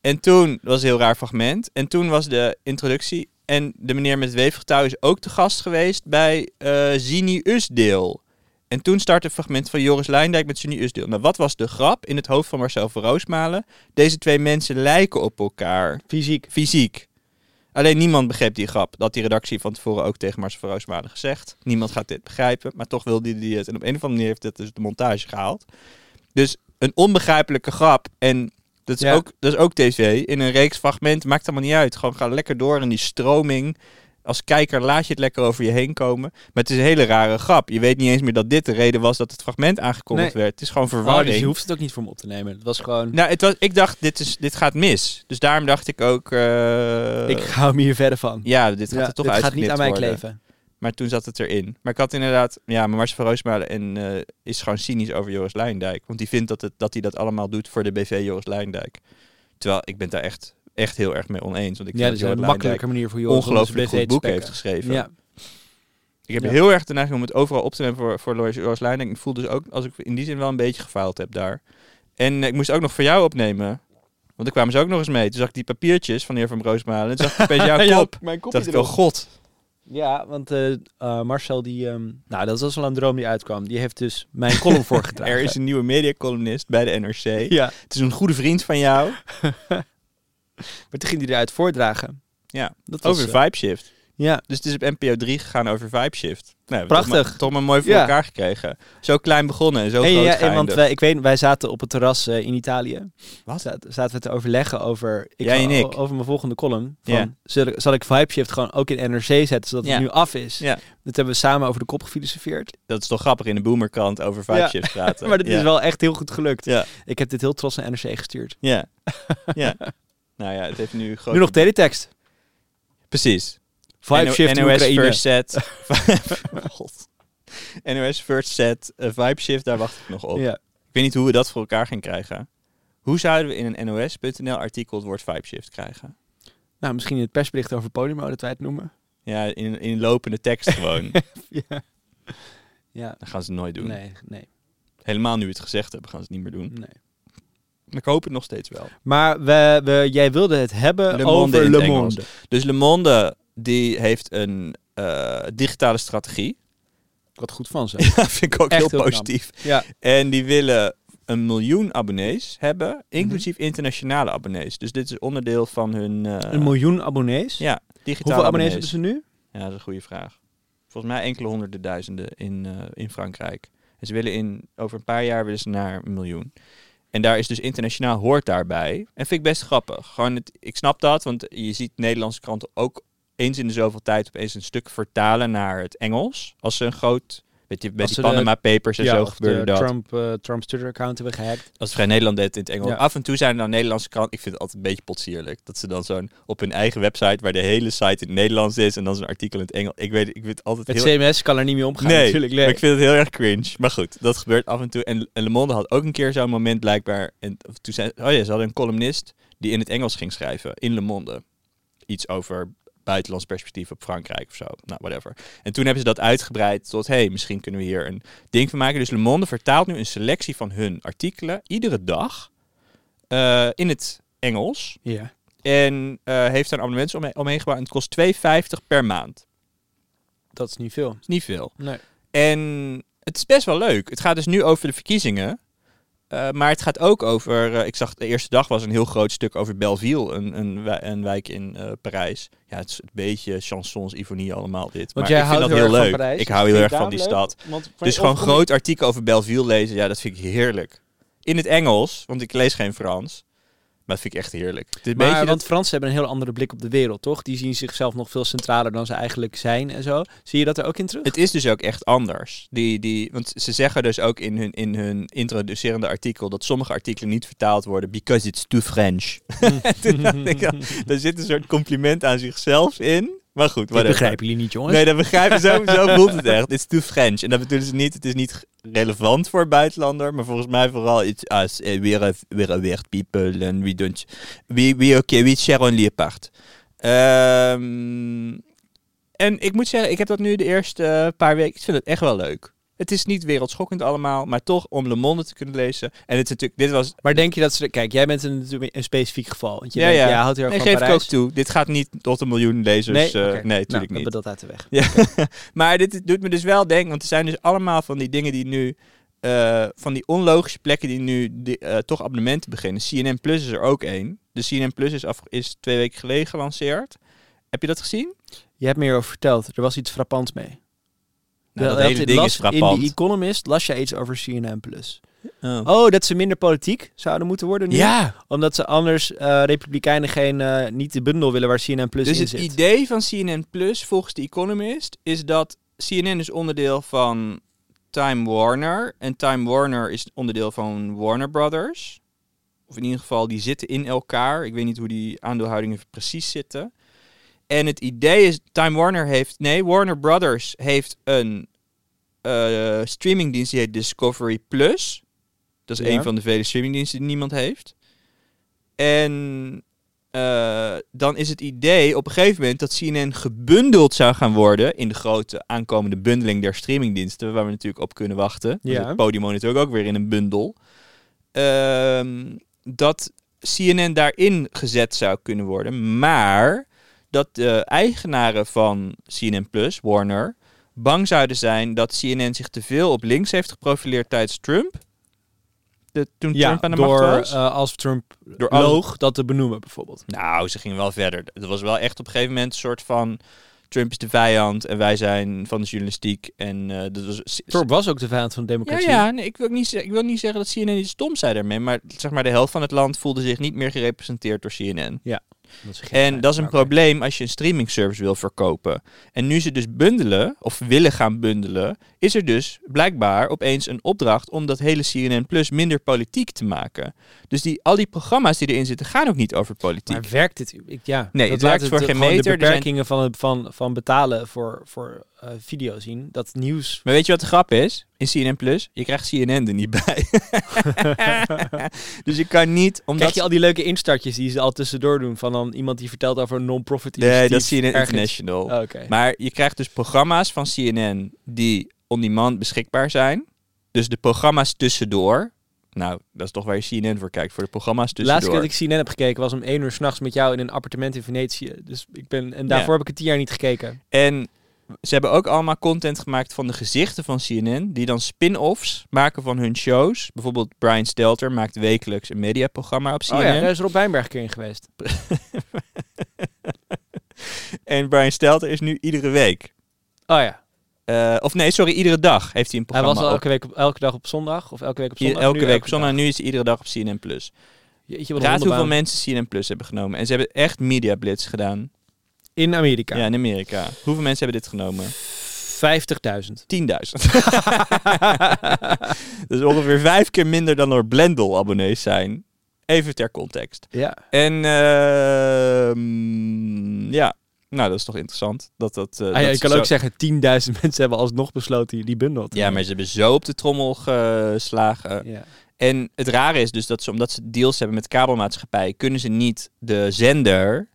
En toen dat was een heel raar fragment. En toen was de introductie. en de meneer met het weefgetouw is ook te gast geweest bij eh Zini Usdeel. En toen startte een fragment van Joris Luijendijk met Zini Usdeel. Nou, wat was de grap in het hoofd van Marcel van Roosmalen? Deze twee mensen lijken op elkaar. Fysiek. Fysiek. Alleen niemand begreep die grap. Dat had die redactie van tevoren ook tegen Marcel van Roosmalen gezegd. Niemand gaat dit begrijpen, maar toch wilde hij het. En op een of andere manier heeft het dus de montage gehaald. Dus een onbegrijpelijke grap. En dat is, Ja. ook, dat is ook tv. In een reeks fragmenten maakt allemaal niet uit. Gewoon ga lekker door in die stroming. Als kijker laat je het lekker over je heen komen. Maar het is een hele rare grap. Je weet niet eens meer dat dit de reden was dat het fragment aangekondigd Nee. werd. Het is gewoon Oh, verwarring. dus je hoeft het ook niet voor me op te nemen. Het was gewoon... Nou, het was, ik dacht, dit, is, dit gaat mis. Dus daarom dacht ik ook... eh, ik hou me hier verder van. ja, dit gaat Ja, er toch dit gaat uitgeknipt niet aan mij worden. kleven. Maar toen zat het erin. Maar ik had inderdaad... Ja, maar Marcel van Roosmalen en, eh, is gewoon cynisch over Joris Luijendijk. Want die vindt dat, het, dat hij dat allemaal doet voor de BV Joris Luijendijk. Terwijl ik ben daar echt, echt heel erg mee oneens. Want ik Ja, vind dat is een makkelijke manier voor Joris om ongelooflijk goed boek heeft geschreven. Ja. Ik heb Ja. heel erg de neiging om het overal op te nemen voor, voor Luijendijk. Ik voel dus ook als ik in die zin wel een beetje gefaald heb daar. En eh, ik moest ook nog voor jou opnemen. Want ik kwam ze ook nog eens mee. Toen zag ik die papiertjes van de heer Van Roosmalen. En toen zag ik opeens jouw Ja, kop. mijn kopje dacht ik erop. god. Ja, want eh, eh, Marcel, die, ehm, nou, dat was wel een droom die uitkwam. Die heeft dus mijn column voorgedragen. Er is een nieuwe mediacolumnist bij de NRC. Ja, Het is een goede vriend van jou. maar toen ging hij eruit voordragen. Ja, Dat was, over eh, Vibe Shift. ja, Dus het is op NPO 3 gegaan over Vibe Shift. Nou, Prachtig. Toch maar, toch maar mooi voor Ja. elkaar gekregen. Zo klein begonnen en zo Hey, groot ja, want wij, ik weet, wij zaten op het terras eh, in Italië. Wat? Zaten, zaten we te overleggen over, ik Jij en ik. over mijn volgende column. Van, Ja. zal, ik, zal ik Vibe Shift gewoon ook in NRC zetten, zodat het nu af is? Ja, Dat hebben we samen over de kop gefilosofeerd. dat is toch grappig in de boomerkant over Vibe Ja. Shift praten. Maar dat is wel echt heel goed gelukt. Ja, Ik heb dit heel trots naar NRC gestuurd. ja. ja. Nou ja, het heeft nu groot... Nu nog teletext. Precies. Vibe Shift NOS Oekraïne. First Set. God. NOS First Set, eh, Vibe Shift, daar wacht ik nog op. Ja. Ik weet niet hoe we dat voor elkaar gaan krijgen. Hoe zouden we in een NOS.nl artikel het woord Vibe Shift krijgen? Nou, misschien in het persbericht over Podimo, dat wij het noemen. Ja, in, in lopende tekst gewoon. ja. Ja, Dat gaan ze nooit doen. nee, nee, Helemaal nu we het gezegd hebben, gaan ze het niet meer doen. nee. Ik hoop het nog steeds wel. Maar we, we, jij wilde het hebben Le Monde over in Le Monde. Engels. Dus Le Monde, die heeft een eh, digitale strategie. Wat goed van ze. Ja, vind ik ook Echt heel positief. ja. En die willen een miljoen abonnees hebben, Mhm. inclusief internationale abonnees. Dus dit is onderdeel van hun... eh, Een miljoen abonnees. Ja, digitale Hoeveel abonnees abonnees. hebben ze nu? Ja, dat is een goede vraag. Volgens mij enkele honderden duizenden in, eh, in Frankrijk. En ze willen in, over een paar jaar willen ze naar een miljoen. En daar is dus internationaal hoort daarbij. En vind ik best grappig. Gewoon het, ik snap dat, want je ziet Nederlandse kranten ook eens in de zoveel tijd opeens een stuk vertalen naar het Engels. Als ze een groot, weet Als die ze de- Panama Papers en zo gebeurde de dat. Trump, eh, Trump's Twitter-account hebben gehackt. Als Vrij Nederland deed in het Engels. Ja. Af en toe zijn er dan Nederlandse kranten. Ik vind het altijd een beetje potsierlijk. Dat ze dan zo'n op hun eigen website, waar de hele site in het Nederlands is, en dan zo'n artikel in het Engels. Ik weet, ik vind het altijd Het heel CMS kan er niet mee omgaan nee, natuurlijk. maar ik vind het heel erg cringe. Maar goed, dat gebeurt af en toe. En, en Le Monde had ook een keer zo'n moment blijkbaar. En toen zei, oh ja, ze hadden een columnist die in het Engels ging schrijven in Le Monde. Iets over buitenlands perspectief op Frankrijk of zo. Nou, whatever. En toen hebben ze dat uitgebreid tot, hey, misschien kunnen we hier een ding van maken. Dus Le Monde vertaalt nu een selectie van hun artikelen iedere dag eh, in het Engels. Ja. En eh, heeft daar een abonnement omheen, omheen gebouwd. En het kost 2,50 per maand. Dat is niet veel. Dat is niet veel. Nee. En het is best wel leuk. Het gaat dus nu over de verkiezingen. Eh, maar het gaat ook over. eh, ik zag de eerste dag was een heel groot stuk over Belleville, een, een, wij- een wijk in eh, Parijs. Ja, het is een beetje chansons, ironie allemaal dit. Want maar jij ik vind dat heel leuk. van Parijs. Ik hou heel erg van die leuk? stad. Want, Dus gewoon groot artikel over Belleville lezen, ja, dat vind ik heerlijk. In het Engels, want ik lees geen Frans. Maar dat vind ik echt heerlijk. Het Maar, want dat- Fransen hebben een heel andere blik op de wereld, toch? Die zien zichzelf nog veel centraler dan ze eigenlijk zijn en zo. Zie je dat er ook in terug? Het is dus ook echt anders. Die, die, want ze zeggen dus ook in hun, in hun introducerende artikel dat sommige artikelen niet vertaald worden because it's too French. Toen dacht ik, ja, daar zit een soort compliment aan zichzelf in. Maar goed, Dat begrijpen jullie niet, jongens. Nee, dat begrijpen zo, zo voelt het echt. It's too French. En dat bedoelen ze niet. Het is niet relevant voor buitenlander, maar volgens mij vooral it's us. eh, we're, a, we're a weird people and we don't. We, we okay, we share only a part. Ehm, en ik moet zeggen, ik heb dat nu de eerste eh, paar weken. Ik vind het echt wel leuk. Het is niet wereldschokkend allemaal, maar toch om Le Monde te kunnen lezen. En het is natuurlijk, dit was... Maar denk je dat ze... Kijk, jij bent een, een specifiek geval. Want je Ja, ja. jij houdt heel erg Nee, van geef ik ook toe. Dit gaat niet tot een miljoen lezers. Nee, eh, nee, Nou, natuurlijk niet. hebben dat uit de weg. Ja. maar dit doet me dus wel denken, want er zijn dus allemaal van die dingen die nu, eh, van die onlogische plekken die nu die, eh, toch abonnementen beginnen. CNN Plus is er ook één. De CNN Plus is, af, is twee weken geleden gelanceerd. Heb je dat gezien? Je hebt me hierover verteld. Er was iets frappants mee. Nou, dat Je hele ding las- is frappant. In The Economist las jij iets over CNN+. Plus. Oh. Oh, dat ze minder politiek zouden moeten worden nu? Ja, Omdat ze anders eh, Republikeinen geen, eh, niet de bundel willen waar CNN Plus dus in het zit. idee van CNN Plus volgens The Economist is dat CNN is onderdeel van Time Warner. En Time Warner is onderdeel van Warner Brothers. Of in ieder geval, die zitten in elkaar. Ik weet niet hoe die aandeelhoudingen precies zitten. En het idee is, Time Warner heeft, nee, Warner Brothers heeft een eh, streamingdienst die heet Discovery Plus. Dat is Ja. een van de vele streamingdiensten die niemand heeft. En eh, dan is het idee op een gegeven moment dat CNN gebundeld zou gaan worden in de grote aankomende bundeling der streamingdiensten, waar we natuurlijk op kunnen wachten. Ja. Ja. Podimo natuurlijk ook weer in een bundel. Ehm, dat CNN daarin gezet zou kunnen worden, maar dat de eigenaren van CNN Plus, Warner, bang zouden zijn dat CNN zich te veel op links heeft geprofileerd tijdens Trump. De, toen ja, Trump aan de door macht was. eh, als Trump Door loog dat te benoemen bijvoorbeeld. Nou, ze gingen wel verder. Het was wel echt op een gegeven moment een soort van... Trump is de vijand en wij zijn van de journalistiek. En eh dat was... Trump was ook de vijand van de Ja, democratie. ja nee, ik, wil niet, ik wil niet zeggen dat CNN iets stom zei daarmee. Maar zeg maar, de helft van het land voelde zich niet meer gerepresenteerd door CNN. Geen En dat is een probleem als je een streaming service wil verkopen. En nu ze dus bundelen, of willen gaan bundelen, is er dus blijkbaar opeens een opdracht om dat hele CNN Plus minder politiek te maken. Dus die, al die programma's die erin zitten, gaan ook niet over politiek. Maar werkt dit? Ik, ja, Nee, dat het werkt laat voor geen meter. De Er zijn- beperkingen van, het, van, van betalen voor, voor eh, video zien. Dat nieuws. Maar weet je wat de grap is? In CNN Plus, je krijgt CNN er niet bij. dus je kan niet, omdat... Krijg je al die leuke instartjes die ze al tussendoor doen van dan iemand die vertelt over een non-profit Nee, dat is CNN ergens. International. Oh. Maar je krijgt dus programma's van CNN die on-demand beschikbaar zijn. Dus de programma's tussendoor. Nou, dat is toch waar je CNN voor kijkt, voor de programma's De laatste tussendoor. keer dat ik CNN heb gekeken was om één uur s'nachts met jou in een appartement in Venetië. Dus ik ben, en daarvoor heb ik het tien jaar niet gekeken. En ze hebben ook allemaal content gemaakt van de gezichten van CNN, die dan spin-offs maken van hun shows. Bijvoorbeeld Brian Stelter maakt wekelijks een mediaprogramma op CNN. Oh ja, daar is Rob Wijnberg een keer in geweest. En Brian Stelter is nu iedere week. Oh ja. Eh, of nee, sorry, iedere dag heeft hij een Hij programma was al elke, week op, elke dag op zondag of elke week op I- zondag. elke week op zondag. dag. En nu is hij iedere dag op CNN+. Plus. Jeetje, Raad hoeveel mensen CNN Plus hebben genomen. En ze hebben echt Media Blitz gedaan. In Amerika. Ja, in Amerika. Hoeveel mensen hebben dit genomen? 50.000. 10.000. dus ongeveer vijf keer minder dan er Blendel-abonnees zijn. Even ter context. Ja. En ehm, ja, nou dat is toch interessant. Dat, dat, Ah, ja, dat ze kan zo- ook zeggen, 10.000 mensen hebben alsnog besloten die bundel Ja, maar ze hebben zo op de trommel geslagen. Ja. En het rare is dus dat ze, omdat ze deals hebben met kabelmaatschappij, kunnen ze niet de zender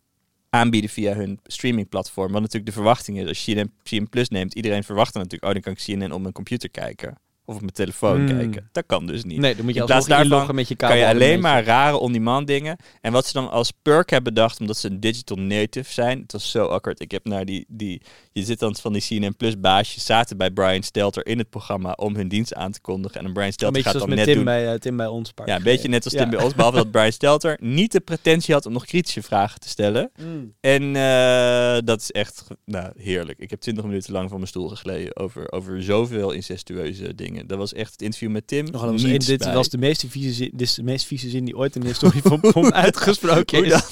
aanbieden via hun streamingplatform. Wat natuurlijk de verwachting is. Als je CNN, CNN Plus neemt, iedereen verwacht dan natuurlijk, oh, dan kan ik CNN op mijn computer kijken. Of op mijn telefoon Hmm. kijken. Dat kan dus niet. Nee, dan moet je In plaats alsnog daarvan inloggen met je kan je kabel. alleen maar rare on-demand dingen. En wat ze dan als perk hebben bedacht, omdat ze een digital native zijn. Het was zo awkward. Ik heb naar die, die je zit dan van die CNN Plus baasjes zaten bij Brian Stelter in het programma om hun dienst aan te kondigen. En een Brian Stelter gaat dan met net Tim doen. bij, eh, Tim bij ons. Ja, een beetje net als Tim Ja. bij ons. Behalve dat Brian Stelter niet de pretentie had om nog kritische vragen te stellen. Mm. En eh, dat is echt nou, heerlijk. Ik heb twintig minuten lang van mijn stoel gegleden over, over zoveel incestueuze dingen. Dat was echt het interview met Tim. Nog wel eens, Niets dit bij. was de meest vieze zin, dit is de meest vieze zin die ooit in de historie van Pom uitgesproken Hoe is.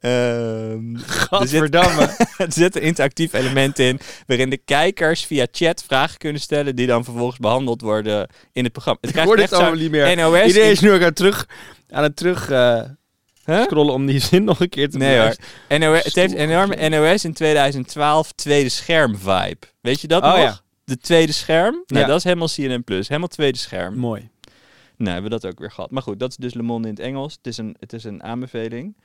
Ehm, Gadverdamme. er zit een interactief element in waarin de kijkers via chat vragen kunnen stellen die dan vervolgens behandeld worden in het programma. Het Ik krijgt hoor echt dit allemaal niet meer. NOS. Iedereen is nu ook aan het terug, aan het terug eh, Huh? scrollen om die zin nog een keer te Nee hoor. NOS, het heeft een Stoel. enorme NOS in 2012 tweede scherm vibe. Weet je dat Oh nog? ja. De tweede scherm? Nou, Ja. dat is helemaal CNN+. Plus. Helemaal tweede scherm. Mooi. Nou, hebben we dat ook weer gehad. Maar goed, dat is dus Le Monde in het Engels. Het is een, het is een aanbeveling.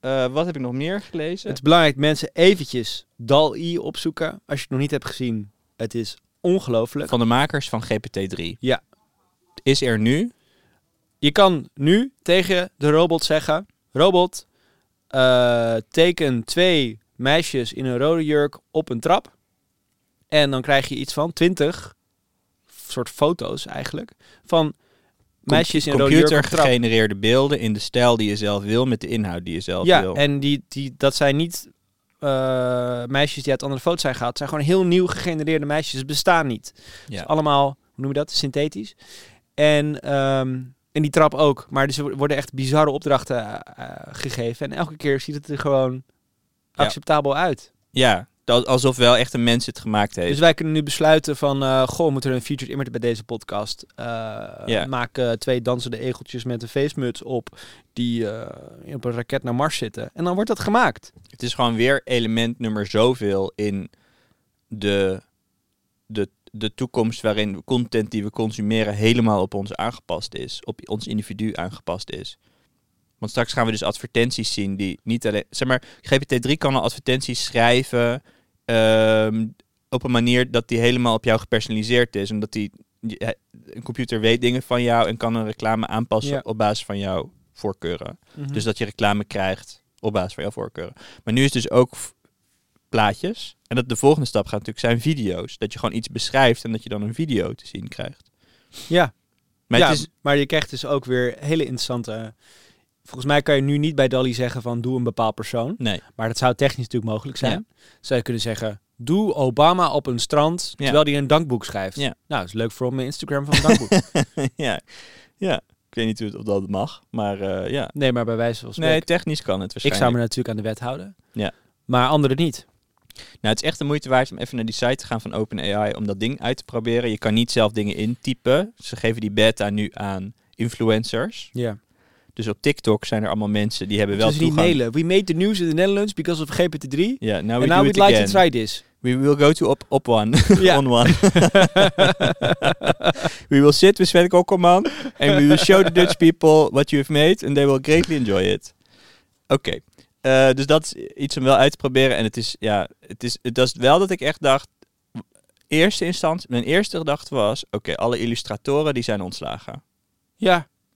Eh, wat heb ik nog meer gelezen? Het is belangrijk mensen eventjes DAL-I opzoeken. Als je het nog niet hebt gezien, het is ongelooflijk. Van de makers van GPT-3. Ja. Is er nu? Je kan nu tegen de robot zeggen: Robot, eh, teken twee meisjes in een rode jurk op een trap. En dan krijg je iets van 20 soort foto's eigenlijk. Van meisjes in een rode jurk Computer gegenereerde beelden in de stijl die je zelf wil, met de inhoud die je zelf Ja, wil. en die, die, dat zijn niet eh, meisjes die uit andere foto's zijn gehaald. Het zijn gewoon heel nieuw gegenereerde meisjes. Ze bestaan niet. Ja. is allemaal, hoe noem je dat, synthetisch. En, ehm, en die trap ook. Maar dus er worden echt bizarre opdrachten eh, eh, gegeven. En elke keer ziet het er gewoon Ja. acceptabel uit. ja, dat- alsof wel echt een mens het gemaakt heeft. Dus wij kunnen nu besluiten van, eh goh, moet er een featured image bij deze podcast? Eh, Ja. Maak twee dansende egeltjes met een feestmuts op die op een raket naar Mars zitten. En dan wordt dat gemaakt. Het is gewoon weer element nummer zoveel in de, de, de toekomst waarin content die we consumeren helemaal op ons aangepast is. Op ons individu aangepast is. Want straks gaan we dus advertenties zien die niet alleen... Zeg maar, GPT-3 kan al advertenties schrijven ehm, op een manier dat die helemaal op jou gepersonaliseerd is. En dat die, die- een computer weet dingen van jou en kan een reclame aanpassen Ja. op basis van jouw voorkeuren. Mhm. Dus dat je reclame krijgt op basis van jouw voorkeuren. Maar nu is dus ook plaatjes. En dat de volgende stap gaat natuurlijk zijn video's. Dat je gewoon iets beschrijft en dat je dan een video te zien krijgt. Ja, Maar ja is, maar je krijgt dus ook weer hele interessante... Volgens mij kan je nu niet bij DALI zeggen van doe een bepaald persoon. nee, Maar dat zou technisch natuurlijk mogelijk zijn. Zou je kunnen zeggen, doe Obama op een strand Ja. terwijl hij een dankboek schrijft. Ja. Nou, dat is leuk voor op mijn Instagram van een dankboek. ja. ja, ik weet niet hoe het, of dat mag. Maar eh, ja, nee, maar bij wijze van spreken. nee, technisch kan het ik waarschijnlijk. zou me natuurlijk aan de wet houden. Ja. Maar anderen niet. Nou, het is echt de moeite waard om even naar die site te gaan van OpenAI om dat ding uit te proberen. Je kan niet zelf dingen intypen. Ze geven die beta nu aan influencers. Ja. Dus op TikTok zijn er allemaal mensen die hebben wel Dus niet toegang. mailen. We made the news in the Netherlands because of GPT-3. Ja, now we And now we'd like again. to try this. We will go to op, op one. Ja. On one. we will sit with Sven Kokkelman and we will show the Dutch people what you have made and they will greatly enjoy it. Oké. Eh, dus dat is iets om wel uit te proberen. En het is, ja, het is, het was wel dat ik echt dacht, eerste instantie, mijn eerste gedachte was, oké, alle illustratoren die zijn ontslagen. Ja.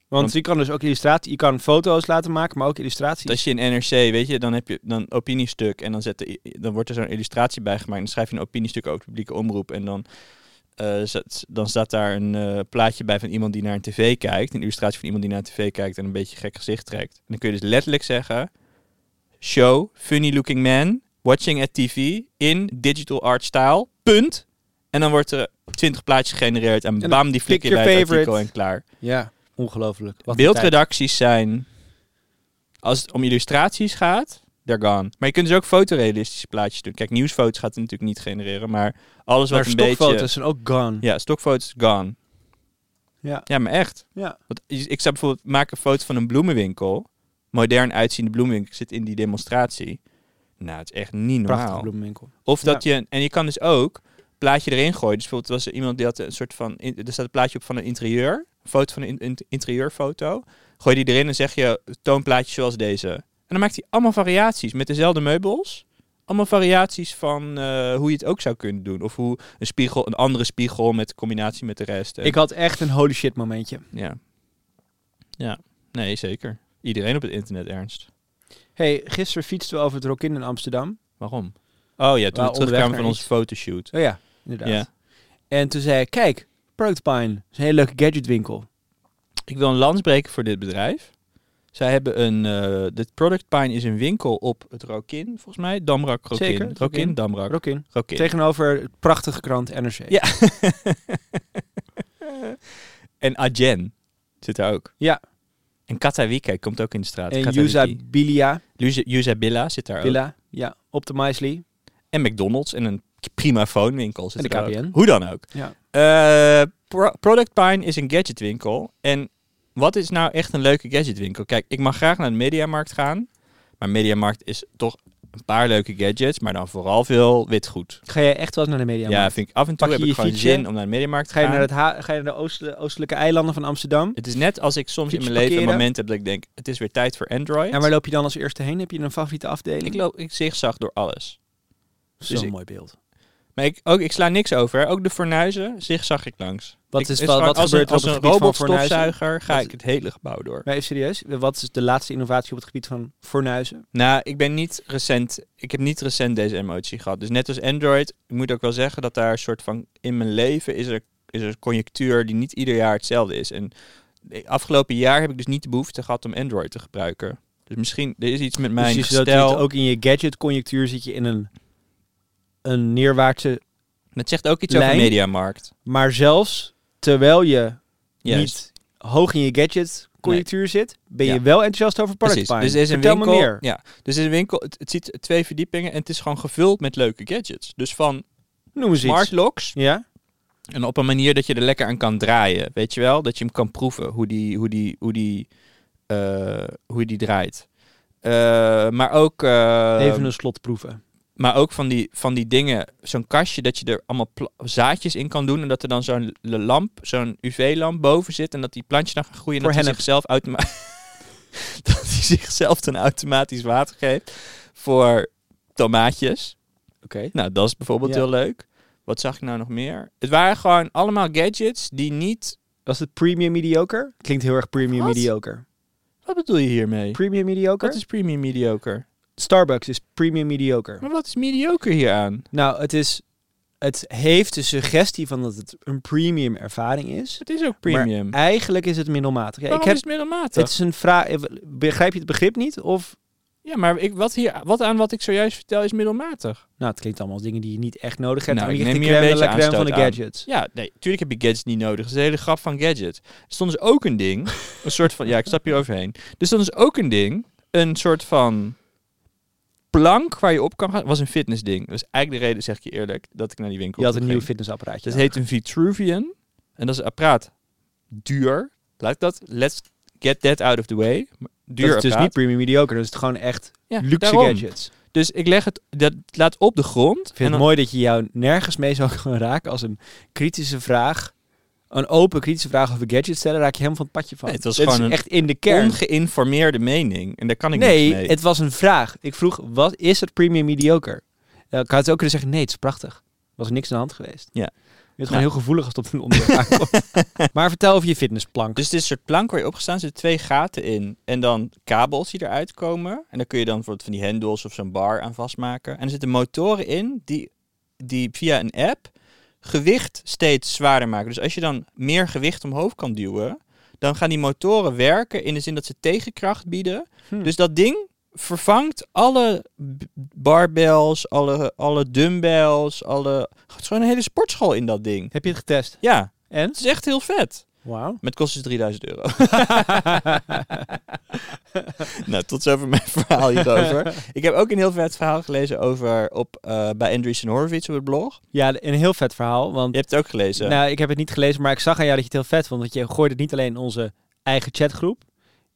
Want, Want- je kan dus ook illustratie, je kan foto's laten maken, maar ook illustraties. Als je in NRC, weet je, dan heb je dan opiniestuk en dan, zet de, dan wordt er zo'n illustratie bij gemaakt. Dan schrijf je een opiniestuk over publieke omroep en dan, eh, zet- dan staat daar een eh, plaatje bij van iemand die naar een tv kijkt. Een illustratie van iemand die naar een tv kijkt en een beetje gek gezicht trekt. En dan kun je dus letterlijk zeggen, show, funny looking man, watching at TV in digital art style, punt. En dan wordt er 20 plaatjes gegenereerd en, En bam, die flik je bij het artikel en klaar. Ja, ongelooflijk. Wat Beeldredacties zijn, als het om illustraties gaat, they're gone. Maar je kunt dus ook fotorealistische plaatjes doen. Kijk, nieuwsfoto's gaat het natuurlijk niet genereren, maar alles wat Maar een stokfoto's beetje... zijn ook gone. Ja, stokfoto's gone. Ja. Ja, maar echt. Ja. Want ik zou bijvoorbeeld maken een foto van een bloemenwinkel. Modern uitziende bloemenwinkel. Ik zit in die demonstratie. Nou, het is echt niet normaal. Prachtige bloemenwinkel. Of dat je, en je kan dus ook een plaatje erin gooien. Dus bijvoorbeeld was er iemand die had een soort van, in- er staat een plaatje op van een interieur, een foto van een in- in- interieurfoto. Gooi die erin en zeg je, toon plaatjes zoals deze. En dan maakt hij allemaal variaties met dezelfde meubels. Allemaal variaties van eh, hoe je het ook zou kunnen doen. Of hoe een spiegel, een andere spiegel met combinatie met de rest. En- Ik had echt een holy shit momentje. ja. Ja, nee, zeker. Iedereen op het internet, Ernst. hey, gisteren fietsten we over het Rokin in Amsterdam. Waarom? Oh ja, toen we terugkwamen van onze fotoshoot. Oh ja, inderdaad. Ja. En toen zei ik, kijk, Product Pine. Dat is een hele leuke gadgetwinkel. Ik wil een lans breken voor dit bedrijf. Zij hebben een... eh de Product Pine is een winkel op het Rokin, volgens mij. Damrak, Rokin. Zeker, Rokin. Damrak, Rokin. Rokin. Tegenover het prachtige krant NRC. Ja. en Agen zit daar ook. Ja. En Katawike komt ook in de straat. En. Usabilia. Usabilla zit daar ook. Ja, Optimizely. En McDonald's en een prima phonewinkel zit En de er ook. Hoe dan ook. Ja. Eh, Pro- Product Pine is een gadgetwinkel. En wat is nou echt een leuke gadgetwinkel? Kijk, ik mag graag naar de Mediamarkt gaan. Maar Mediamarkt is toch een paar leuke gadgets, maar dan vooral veel witgoed. Ga jij echt wel eens naar de media? Ja, vind ik af en toe Pak je heb ik je gewoon fietsje? zin om naar de mediamarkt te Ga je gaan. naar, het ha- ga je naar de oostelijke, oostelijke eilanden van Amsterdam? Het is net als ik soms in mijn leven een parkeren? moment heb dat ik denk, het is weer tijd voor Android. En waar loop je dan als eerste heen? Heb je een favoriete afdeling? ik loop, ik zigzag door alles. Zo'n dus ik- mooi beeld. Maar ik, ook, ik sla niks over. Ook de fornuizen zigzag ik langs. Wat Ik- is wel- wat als gebeurt er op als een robotstofzuiger ga Wat- ik het hele gebouw door. Maar even serieus, wat is de laatste innovatie op het gebied van fornuizen? Nou, ik ben niet recent. Ik heb niet recent deze emotie gehad. Dus net als Android, ik moet ook wel zeggen dat daar een soort van in mijn leven is er, is er een conjunctuur die niet ieder jaar hetzelfde is. En afgelopen jaar heb ik dus niet de behoefte gehad om Android te gebruiken. Dus misschien er is iets met mijn dus je zit gestel. ook in je gadget-conjunctuur zit je in een, een neerwaartse... Het zegt ook iets lijn. over mediamarkt. Maar zelfs terwijl je Juist. niet hoog in je gadget-conjunctuur zit, ben je Ja. wel enthousiast over Precies. Product Dus is een Vertel winkel. me meer. Ja. Dus is een winkel. Het, het ziet twee verdiepingen en het is gewoon gevuld met leuke gadgets. Dus van Noem smart locks Ja? En op een manier dat je er lekker aan kan draaien. Weet je wel? Dat je hem kan proeven. Hoe die, hoe die, hoe die, eh, hoe die draait. Eh, maar ook... eh, Even een slot proeven. Maar ook van die, van die dingen. Zo'n kastje dat je er allemaal zaadjes in kan doen. En dat er dan zo'n lamp, zo'n UV-lamp boven zit. En dat die plantjes dan gaan groeien. En Voor dat hij zichzelf dat hij zichzelf dan automatisch water geeft. Voor tomaatjes. Oké. Nou, dat is bijvoorbeeld Ja. heel leuk. Wat zag ik nou nog meer? Het waren gewoon allemaal gadgets die niet... Was het premium mediocre? Klinkt heel erg premium Wat? mediocre. Wat bedoel je hiermee? Premium mediocre? Wat is premium mediocre? Starbucks is premium mediocre. Maar wat is mediocre hieraan? Nou, het is... Het heeft de suggestie van dat het een premium ervaring is. Het is ook premium. Maar eigenlijk is het middelmatig. Ja, ik Waarom heb, is het middelmatig? het is een vraag... Begrijp je het begrip niet? Of... Ja, maar ik, wat, hier, wat aan wat ik zojuist vertel is middelmatig. Nou, het klinkt allemaal als dingen die je niet echt nodig hebt. Nou, Dan ik de neem hier een beetje crème van de aan. gadgets. Ja, nee, tuurlijk heb je gadgets niet nodig. Dat is de hele grap van gadgets. Er stond dus ook een ding, een soort van... Ja, ik stap hier overheen. Er stond dus ook een ding, een soort van plank waar je op kan gaan. Was een fitnessding. Dat is eigenlijk de reden, zeg ik je eerlijk, dat ik naar die winkel Je had een nieuw fitnessapparaatje. Dat heet een Vitruvian. En dat is een apparaat duur. Laat dat, let's get that out of the way. Duur Dat is dus niet premium mediocre. Dat is het gewoon echt Ja, luxe daarom. gadgets. Dus ik leg het, dat laat op de grond. Ik vind en het mooi dat je jou nergens mee zou kunnen raken als een kritische vraag. Een open kritische vraag over gadgets stellen, raak je helemaal van het padje van. Nee, het was Dit gewoon is een echt in de kern. ongeïnformeerde mening. En daar kan ik nee, niks mee. het was een vraag. Ik vroeg, wat is het premium mediocre? Ja, ik had het ook kunnen zeggen, nee, het is prachtig. Er was niks aan de hand geweest. Ja. Je bent gewoon heel gevoelig als het op een onderwerp aankomt. maar vertel over je fitnessplank. Dus het is een soort plank waar je opgestaan zitten twee gaten in. En dan kabels die eruit komen. En dan kun je dan bijvoorbeeld van die hendels of zo'n bar aan vastmaken. En er zitten motoren in die, die via een app gewicht steeds zwaarder maken. Dus als je dan meer gewicht omhoog kan duwen, dan gaan die motoren werken in de zin dat ze tegenkracht bieden. Hm. Dus dat ding vervangt alle barbells, alle, alle dumbbells, alle... Het is gewoon een hele sportschool in dat ding. Heb je het getest? Ja, En? het is echt heel vet. Wauw. Maar het kost dus 3000 euro. nou, tot zover mijn verhaal hierover. Ik heb ook een heel vet verhaal gelezen over op, eh, bij Andreessen Horowitz op het blog. ja, een heel vet verhaal. Want Je hebt het ook gelezen. Nou, ik heb het niet gelezen, maar ik zag aan jou dat je het heel vet vond. Want je gooide het niet alleen in onze eigen chatgroep.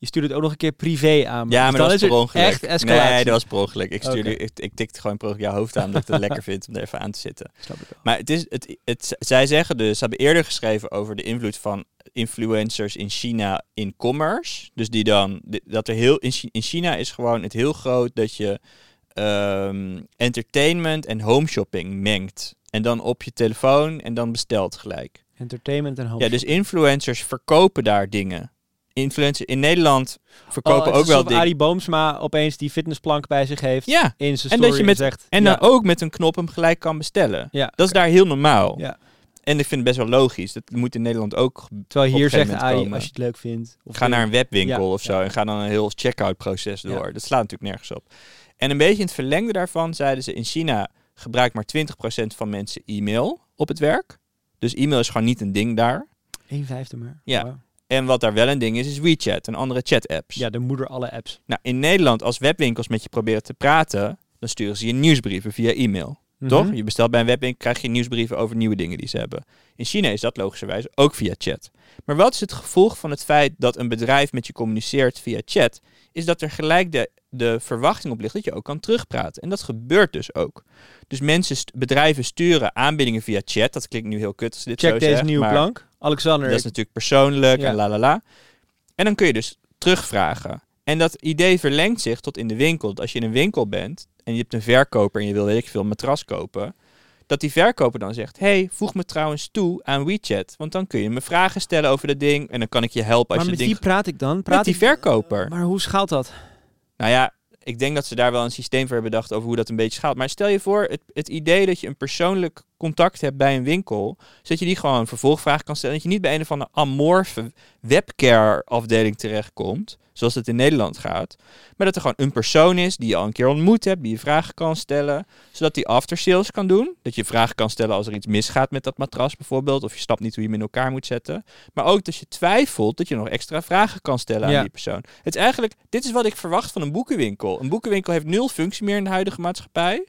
Je stuurde het ook nog een keer privé aan. me. ja, Dus maar dat is was per er ongeluk. echt escalatie. Nee, dat was per ongeluk. Ik, stuurde, Oké. ik, ik tikte gewoon per ongeluk jouw hoofd aan omdat ik het lekker vind om er even aan te zitten. Snap ik wel. Maar het is, het, het, zij zeggen dus, ze hebben eerder geschreven over de invloed van influencers in China in commerce. Dus die dan, dat er heel, in China is gewoon het heel groot dat je ehm, entertainment en home shopping mengt. En dan op je telefoon en dan bestelt gelijk. Entertainment en home Ja, dus influencers verkopen daar dingen. Influencers in Nederland verkopen Oh, ook wel dingen. Adi Boomsma opeens die fitnessplank bij zich heeft. Ja, In zijn En dat je met- zegt. en ja, dan ook met een knop hem gelijk kan bestellen. ja, Dat is daar heel normaal. Ja. En ik vind het best wel logisch. Dat moet in Nederland ook Terwijl hier zegt komen. als je het leuk vindt. Of Ga naar een webwinkel Ja, of zo ja. en ga dan een heel checkout proces door. Ja. Dat slaat natuurlijk nergens op. En een beetje in het verlengde daarvan zeiden ze in China gebruikt maar 20% van mensen e-mail op het werk. Dus e-mail is gewoon niet een ding daar. Een vijfde maar. Ja. En wat daar wel een ding is, is WeChat en andere chat-apps. Ja, de moeder alle apps. Nou, in Nederland, als webwinkels met je proberen te praten, dan sturen ze je nieuwsbrieven via e-mail. Toch? Mhm. Je bestelt bij een webwinkel, krijg je nieuwsbrieven over nieuwe dingen die ze hebben. In China is dat logischerwijs ook via chat. Maar wat is het gevolg van het feit dat een bedrijf met je communiceert via chat? Is dat er gelijk de, de verwachting op ligt dat je ook kan terugpraten. En dat gebeurt dus ook. Dus mensen, bedrijven sturen aanbiedingen via chat. Dat klinkt nu heel kut als dit Check zo deze zeg, nieuwe maar plank. Alexander, Dat is natuurlijk persoonlijk Ja. en la la la. En dan kun je dus terugvragen. En dat idee verlengt zich tot in de winkel. Dat als je in een winkel bent en je hebt een verkoper en je wil weet ik veel een matras kopen. Dat die verkoper dan zegt: hey, voeg me trouwens toe aan WeChat. Want dan kun je me vragen stellen over dat ding. En dan kan ik je helpen als maar je met het wie ding. praat ik dan? Praat Met die ik- verkoper. Maar hoe schaalt dat? Nou ja, ik denk dat ze daar wel een systeem voor hebben bedacht over hoe dat een beetje schaalt. Maar stel je voor, het, het idee dat je een persoonlijk contact hebt bij een winkel, zodat je die gewoon een vervolgvraag kan stellen. Dat je niet bij een of andere amorfe webcare afdeling terechtkomt, zoals het in Nederland gaat. Maar dat er gewoon een persoon is die je al een keer ontmoet hebt, die je vragen kan stellen, zodat die aftersales kan doen. Dat je vragen kan stellen als er iets misgaat met dat matras bijvoorbeeld, of je snapt niet hoe je hem in elkaar moet zetten. Maar ook dat je twijfelt, dat je nog extra vragen kan stellen aan die persoon. Het is eigenlijk, dit is wat ik verwacht van een boekenwinkel. Een boekenwinkel heeft nul functie meer in de huidige maatschappij.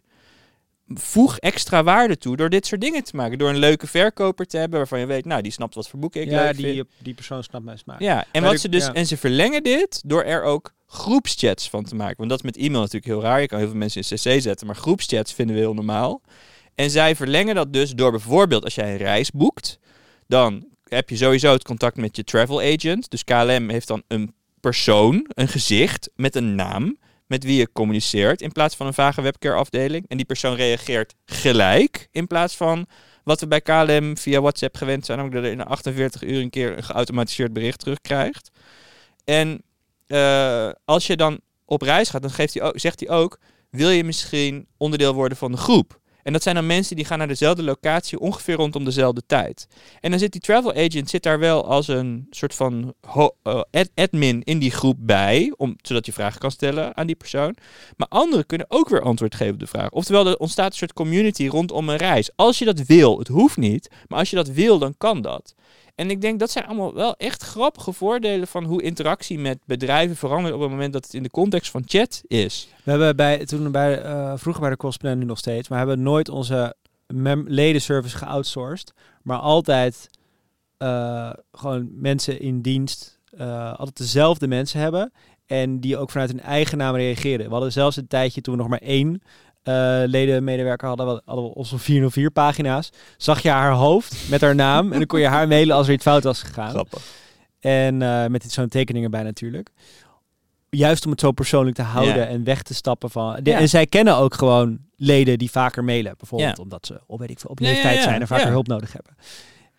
Voeg extra waarde toe door dit soort dingen te maken. Door een leuke verkoper te hebben waarvan je weet, nou, die snapt wat voor boeken ik ja, leuk vind. die, die persoon snapt mijn smaak. Ja, en wat ik- ze dus ja. en ze verlengen dit door er ook groepschats van te maken. Want dat is met e-mail natuurlijk heel raar. Je kan heel veel mensen in CC zetten, maar groepschats vinden we heel normaal. En zij verlengen dat dus door bijvoorbeeld als jij een reis boekt, dan heb je sowieso het contact met je travel agent. Dus KLM heeft dan een persoon, een gezicht met een naam met wie je communiceert in plaats van een vage webcare afdeling. En die persoon reageert gelijk in plaats van wat we bij KLM via WhatsApp gewend zijn, namelijk dat er in 48 uur een keer een geautomatiseerd bericht terugkrijgt. En eh, als je dan op reis gaat, dan geeft hij ook, zegt hij ook, wil je misschien onderdeel worden van de groep? En dat zijn dan mensen die gaan naar dezelfde locatie ongeveer rondom dezelfde tijd. En dan zit die travel agent zit daar wel als een soort van eh, ad- admin in die groep bij, om, zodat je vragen kan stellen aan die persoon. Maar anderen kunnen ook weer antwoord geven op de vraag. Oftewel, er ontstaat een soort community rondom een reis. Als je dat wil, het hoeft niet, maar als je dat wil, dan kan dat. En ik denk dat zijn allemaal wel echt grappige voordelen van hoe interactie met bedrijven verandert op het moment dat het in de context van chat is. We hebben bij, toen bij, eh, vroeger bij de Cosplay, nu nog steeds, maar hebben nooit onze ledenservice geoutsourced, maar altijd eh, gewoon mensen in dienst, eh, altijd dezelfde mensen hebben en die ook vanuit hun eigen naam reageren. We hadden zelfs een tijdje toen we nog maar één eh ledenmedewerker hadden, we hadden we onze 404 pagina's, zag je haar hoofd met haar naam en dan kon je haar mailen als er iets fout was gegaan. Grappig. En met zo'n tekening erbij natuurlijk. Juist om het zo persoonlijk te houden Ja. en weg te stappen van. De, Ja. En zij kennen ook gewoon leden die vaker mailen. Bijvoorbeeld Ja. omdat ze op, weet ik veel, op leeftijd zijn en vaker hulp nodig hebben.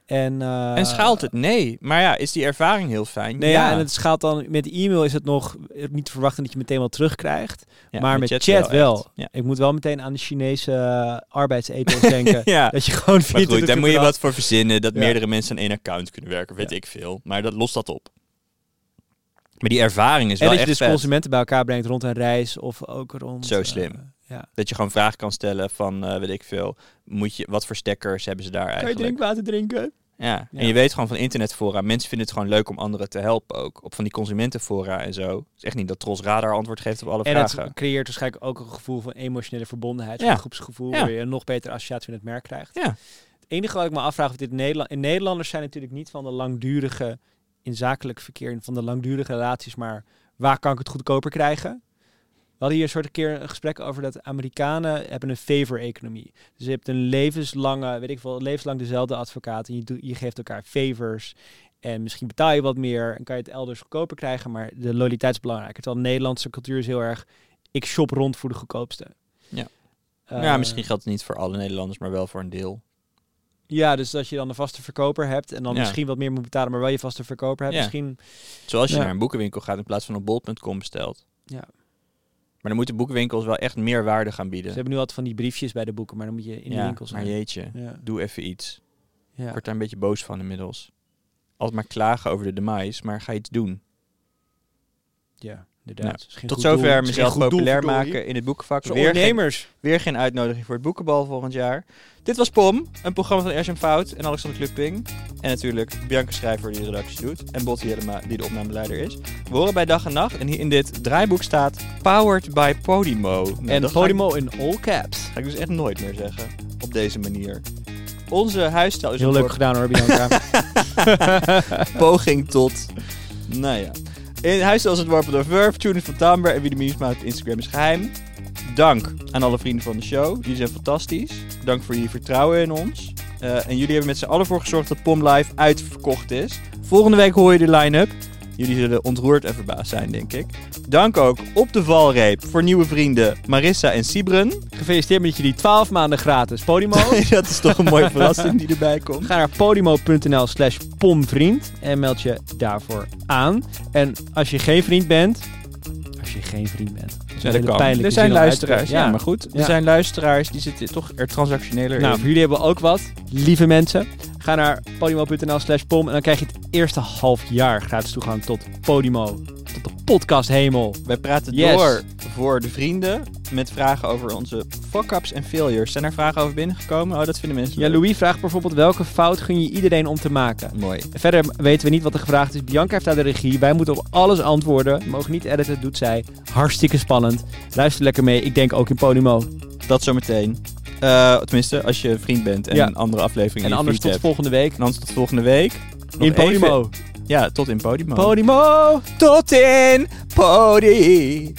En, eh, en schaalt het? Nee. Maar ja, is die ervaring heel fijn? Nee, ja. en het schaalt dan met e-mail is het nog niet te verwachten dat je meteen wel terugkrijgt. Maar met, chat, wel. Ja. Ik moet wel meteen aan de Chinese uh, arbeidsethos denken. ja. Dat je gewoon Maar goed, 24 daar moet je wat voor verzinnen dat meerdere mensen aan één account kunnen werken, weet ik veel. Maar dat lost dat op. Maar die ervaring is En wel dat je echt dus vet. consumenten bij elkaar brengt rond een reis of ook rond... Zo eh, slim. ja. Dat je gewoon vragen kan stellen van, eh, weet ik veel, moet je, wat voor stekkers hebben ze daar Kan je eigenlijk? drinkwater drinken? Ja. Ja. en je weet gewoon van internetfora, mensen vinden het gewoon leuk om anderen te helpen ook. Op van die consumentenfora en zo. Het is echt niet dat Tros Radar antwoord geeft op alle En het vragen. creëert waarschijnlijk ook een gevoel van emotionele verbondenheid, Ja. van groepsgevoel, waar je een nog betere associatie met het merk krijgt. Ja. Het enige wat ik me afvraag of dit Nederland... In Nederlanders zijn natuurlijk niet van de langdurige, in zakelijk verkeer, van de langdurige relaties, maar waar kan ik het goedkoper krijgen? We hadden hier een soort keer een gesprek over dat Amerikanen hebben een favor-economie. Dus je hebt een levenslange, weet ik veel, levenslang dezelfde advocaat en je, je geeft elkaar favors. En misschien betaal je wat meer en kan je het elders goedkoper krijgen, maar de loyaliteit is belangrijker. Terwijl de Nederlandse cultuur is heel erg, ik shop rond voor de goedkoopste. Ja. Eh, ja, misschien geldt het niet voor alle Nederlanders, maar wel voor een deel. Ja, dus dat je dan een vaste verkoper hebt en dan Ja. misschien wat meer moet betalen, maar wel je vaste verkoper hebt. Ja. Misschien, Zoals je Ja. naar een boekenwinkel gaat in plaats van op bol.com bestelt. Ja. Maar dan moeten boekenwinkels wel echt meer waarde gaan bieden. ze hebben nu altijd van die briefjes bij de boeken, maar dan moet je in de ja, winkel zijn. maar jeetje, doe even iets. Ja. Ik word daar een beetje boos van inmiddels. Altijd maar klagen over de demise, maar ga iets doen. ja. Inderdaad. Nou, Tot doel, zover mezelf doel, populair maken in het boekenvak. Weer geen, ondernemers. weer geen uitnodiging voor het boekenbal volgend jaar. Dit was POM, een programma van Ersen Fout en Alexander Klupping. En natuurlijk Bianca Schrijver die de redactie doet. En Botti Jellema die de opnameleider is. We horen bij dag en nacht. En hier in dit draaiboek staat Powered by Podimo. Nou, En ik- Podimo in all caps. Ga ik dus echt nooit meer zeggen. Op deze manier. Onze huisstijl is Heel leuk gedaan hoor, Bianca. poging tot... Nou ja. In huisstijl is het worpen door Verve, Tune van Tamber en wie de memes maakt op Instagram is geheim. Dank aan alle vrienden van de show. Jullie zijn fantastisch. Dank voor jullie vertrouwen in ons. Eh, en jullie hebben met z'n allen voor gezorgd dat POM Live uitverkocht is. Volgende week hoor je de line-up. Jullie zullen ontroerd en verbaasd zijn, denk ik. Dank ook op de valreep voor nieuwe vrienden Marissa en Sibren. Gefeliciteerd met jullie 12 maanden gratis Podimo. dat is toch een mooie verrassing die erbij komt. Ga naar podimo.nl slash pomvriend en meld je daarvoor aan. En als je geen vriend bent... Als je geen vriend bent... Ja, dat kan. Er zijn luisteraars, ja, maar goed. Er Ja. zijn luisteraars die zitten toch er transactioneler Nou, in. voor jullie hebben we ook wat. Lieve mensen, ga naar podimo.nl slash pom en dan krijg je het eerste half jaar gratis toegang tot Podimo. Tot de podcast hemel. Wij praten Yes. door voor de vrienden met vragen over onze fuck-ups en failures. Zijn er vragen over binnengekomen? Oh, dat vinden mensen Ja, leuk. Louis vraagt bijvoorbeeld welke fout gun je iedereen om te maken. Mooi. Verder weten we niet wat er gevraagd is. Bianca heeft daar de regie. Wij moeten op alles antwoorden. We mogen niet editen, doet zij. Hartstikke spannend. Luister lekker mee. Ik denk ook in Podimo. Dat zometeen. Eh tenminste, als je een vriend bent en Ja. een andere aflevering En anders tot hebt. volgende week. En anders tot volgende week. Nog In Podimo. even- Ja, tot in Podimo. Podimo! tot in Podimo.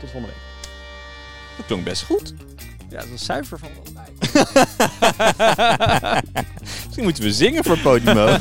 Tot volgende week. Dat klonk best goed. Ja, dat is zuiver van allebei. Misschien moeten we zingen voor Podimo.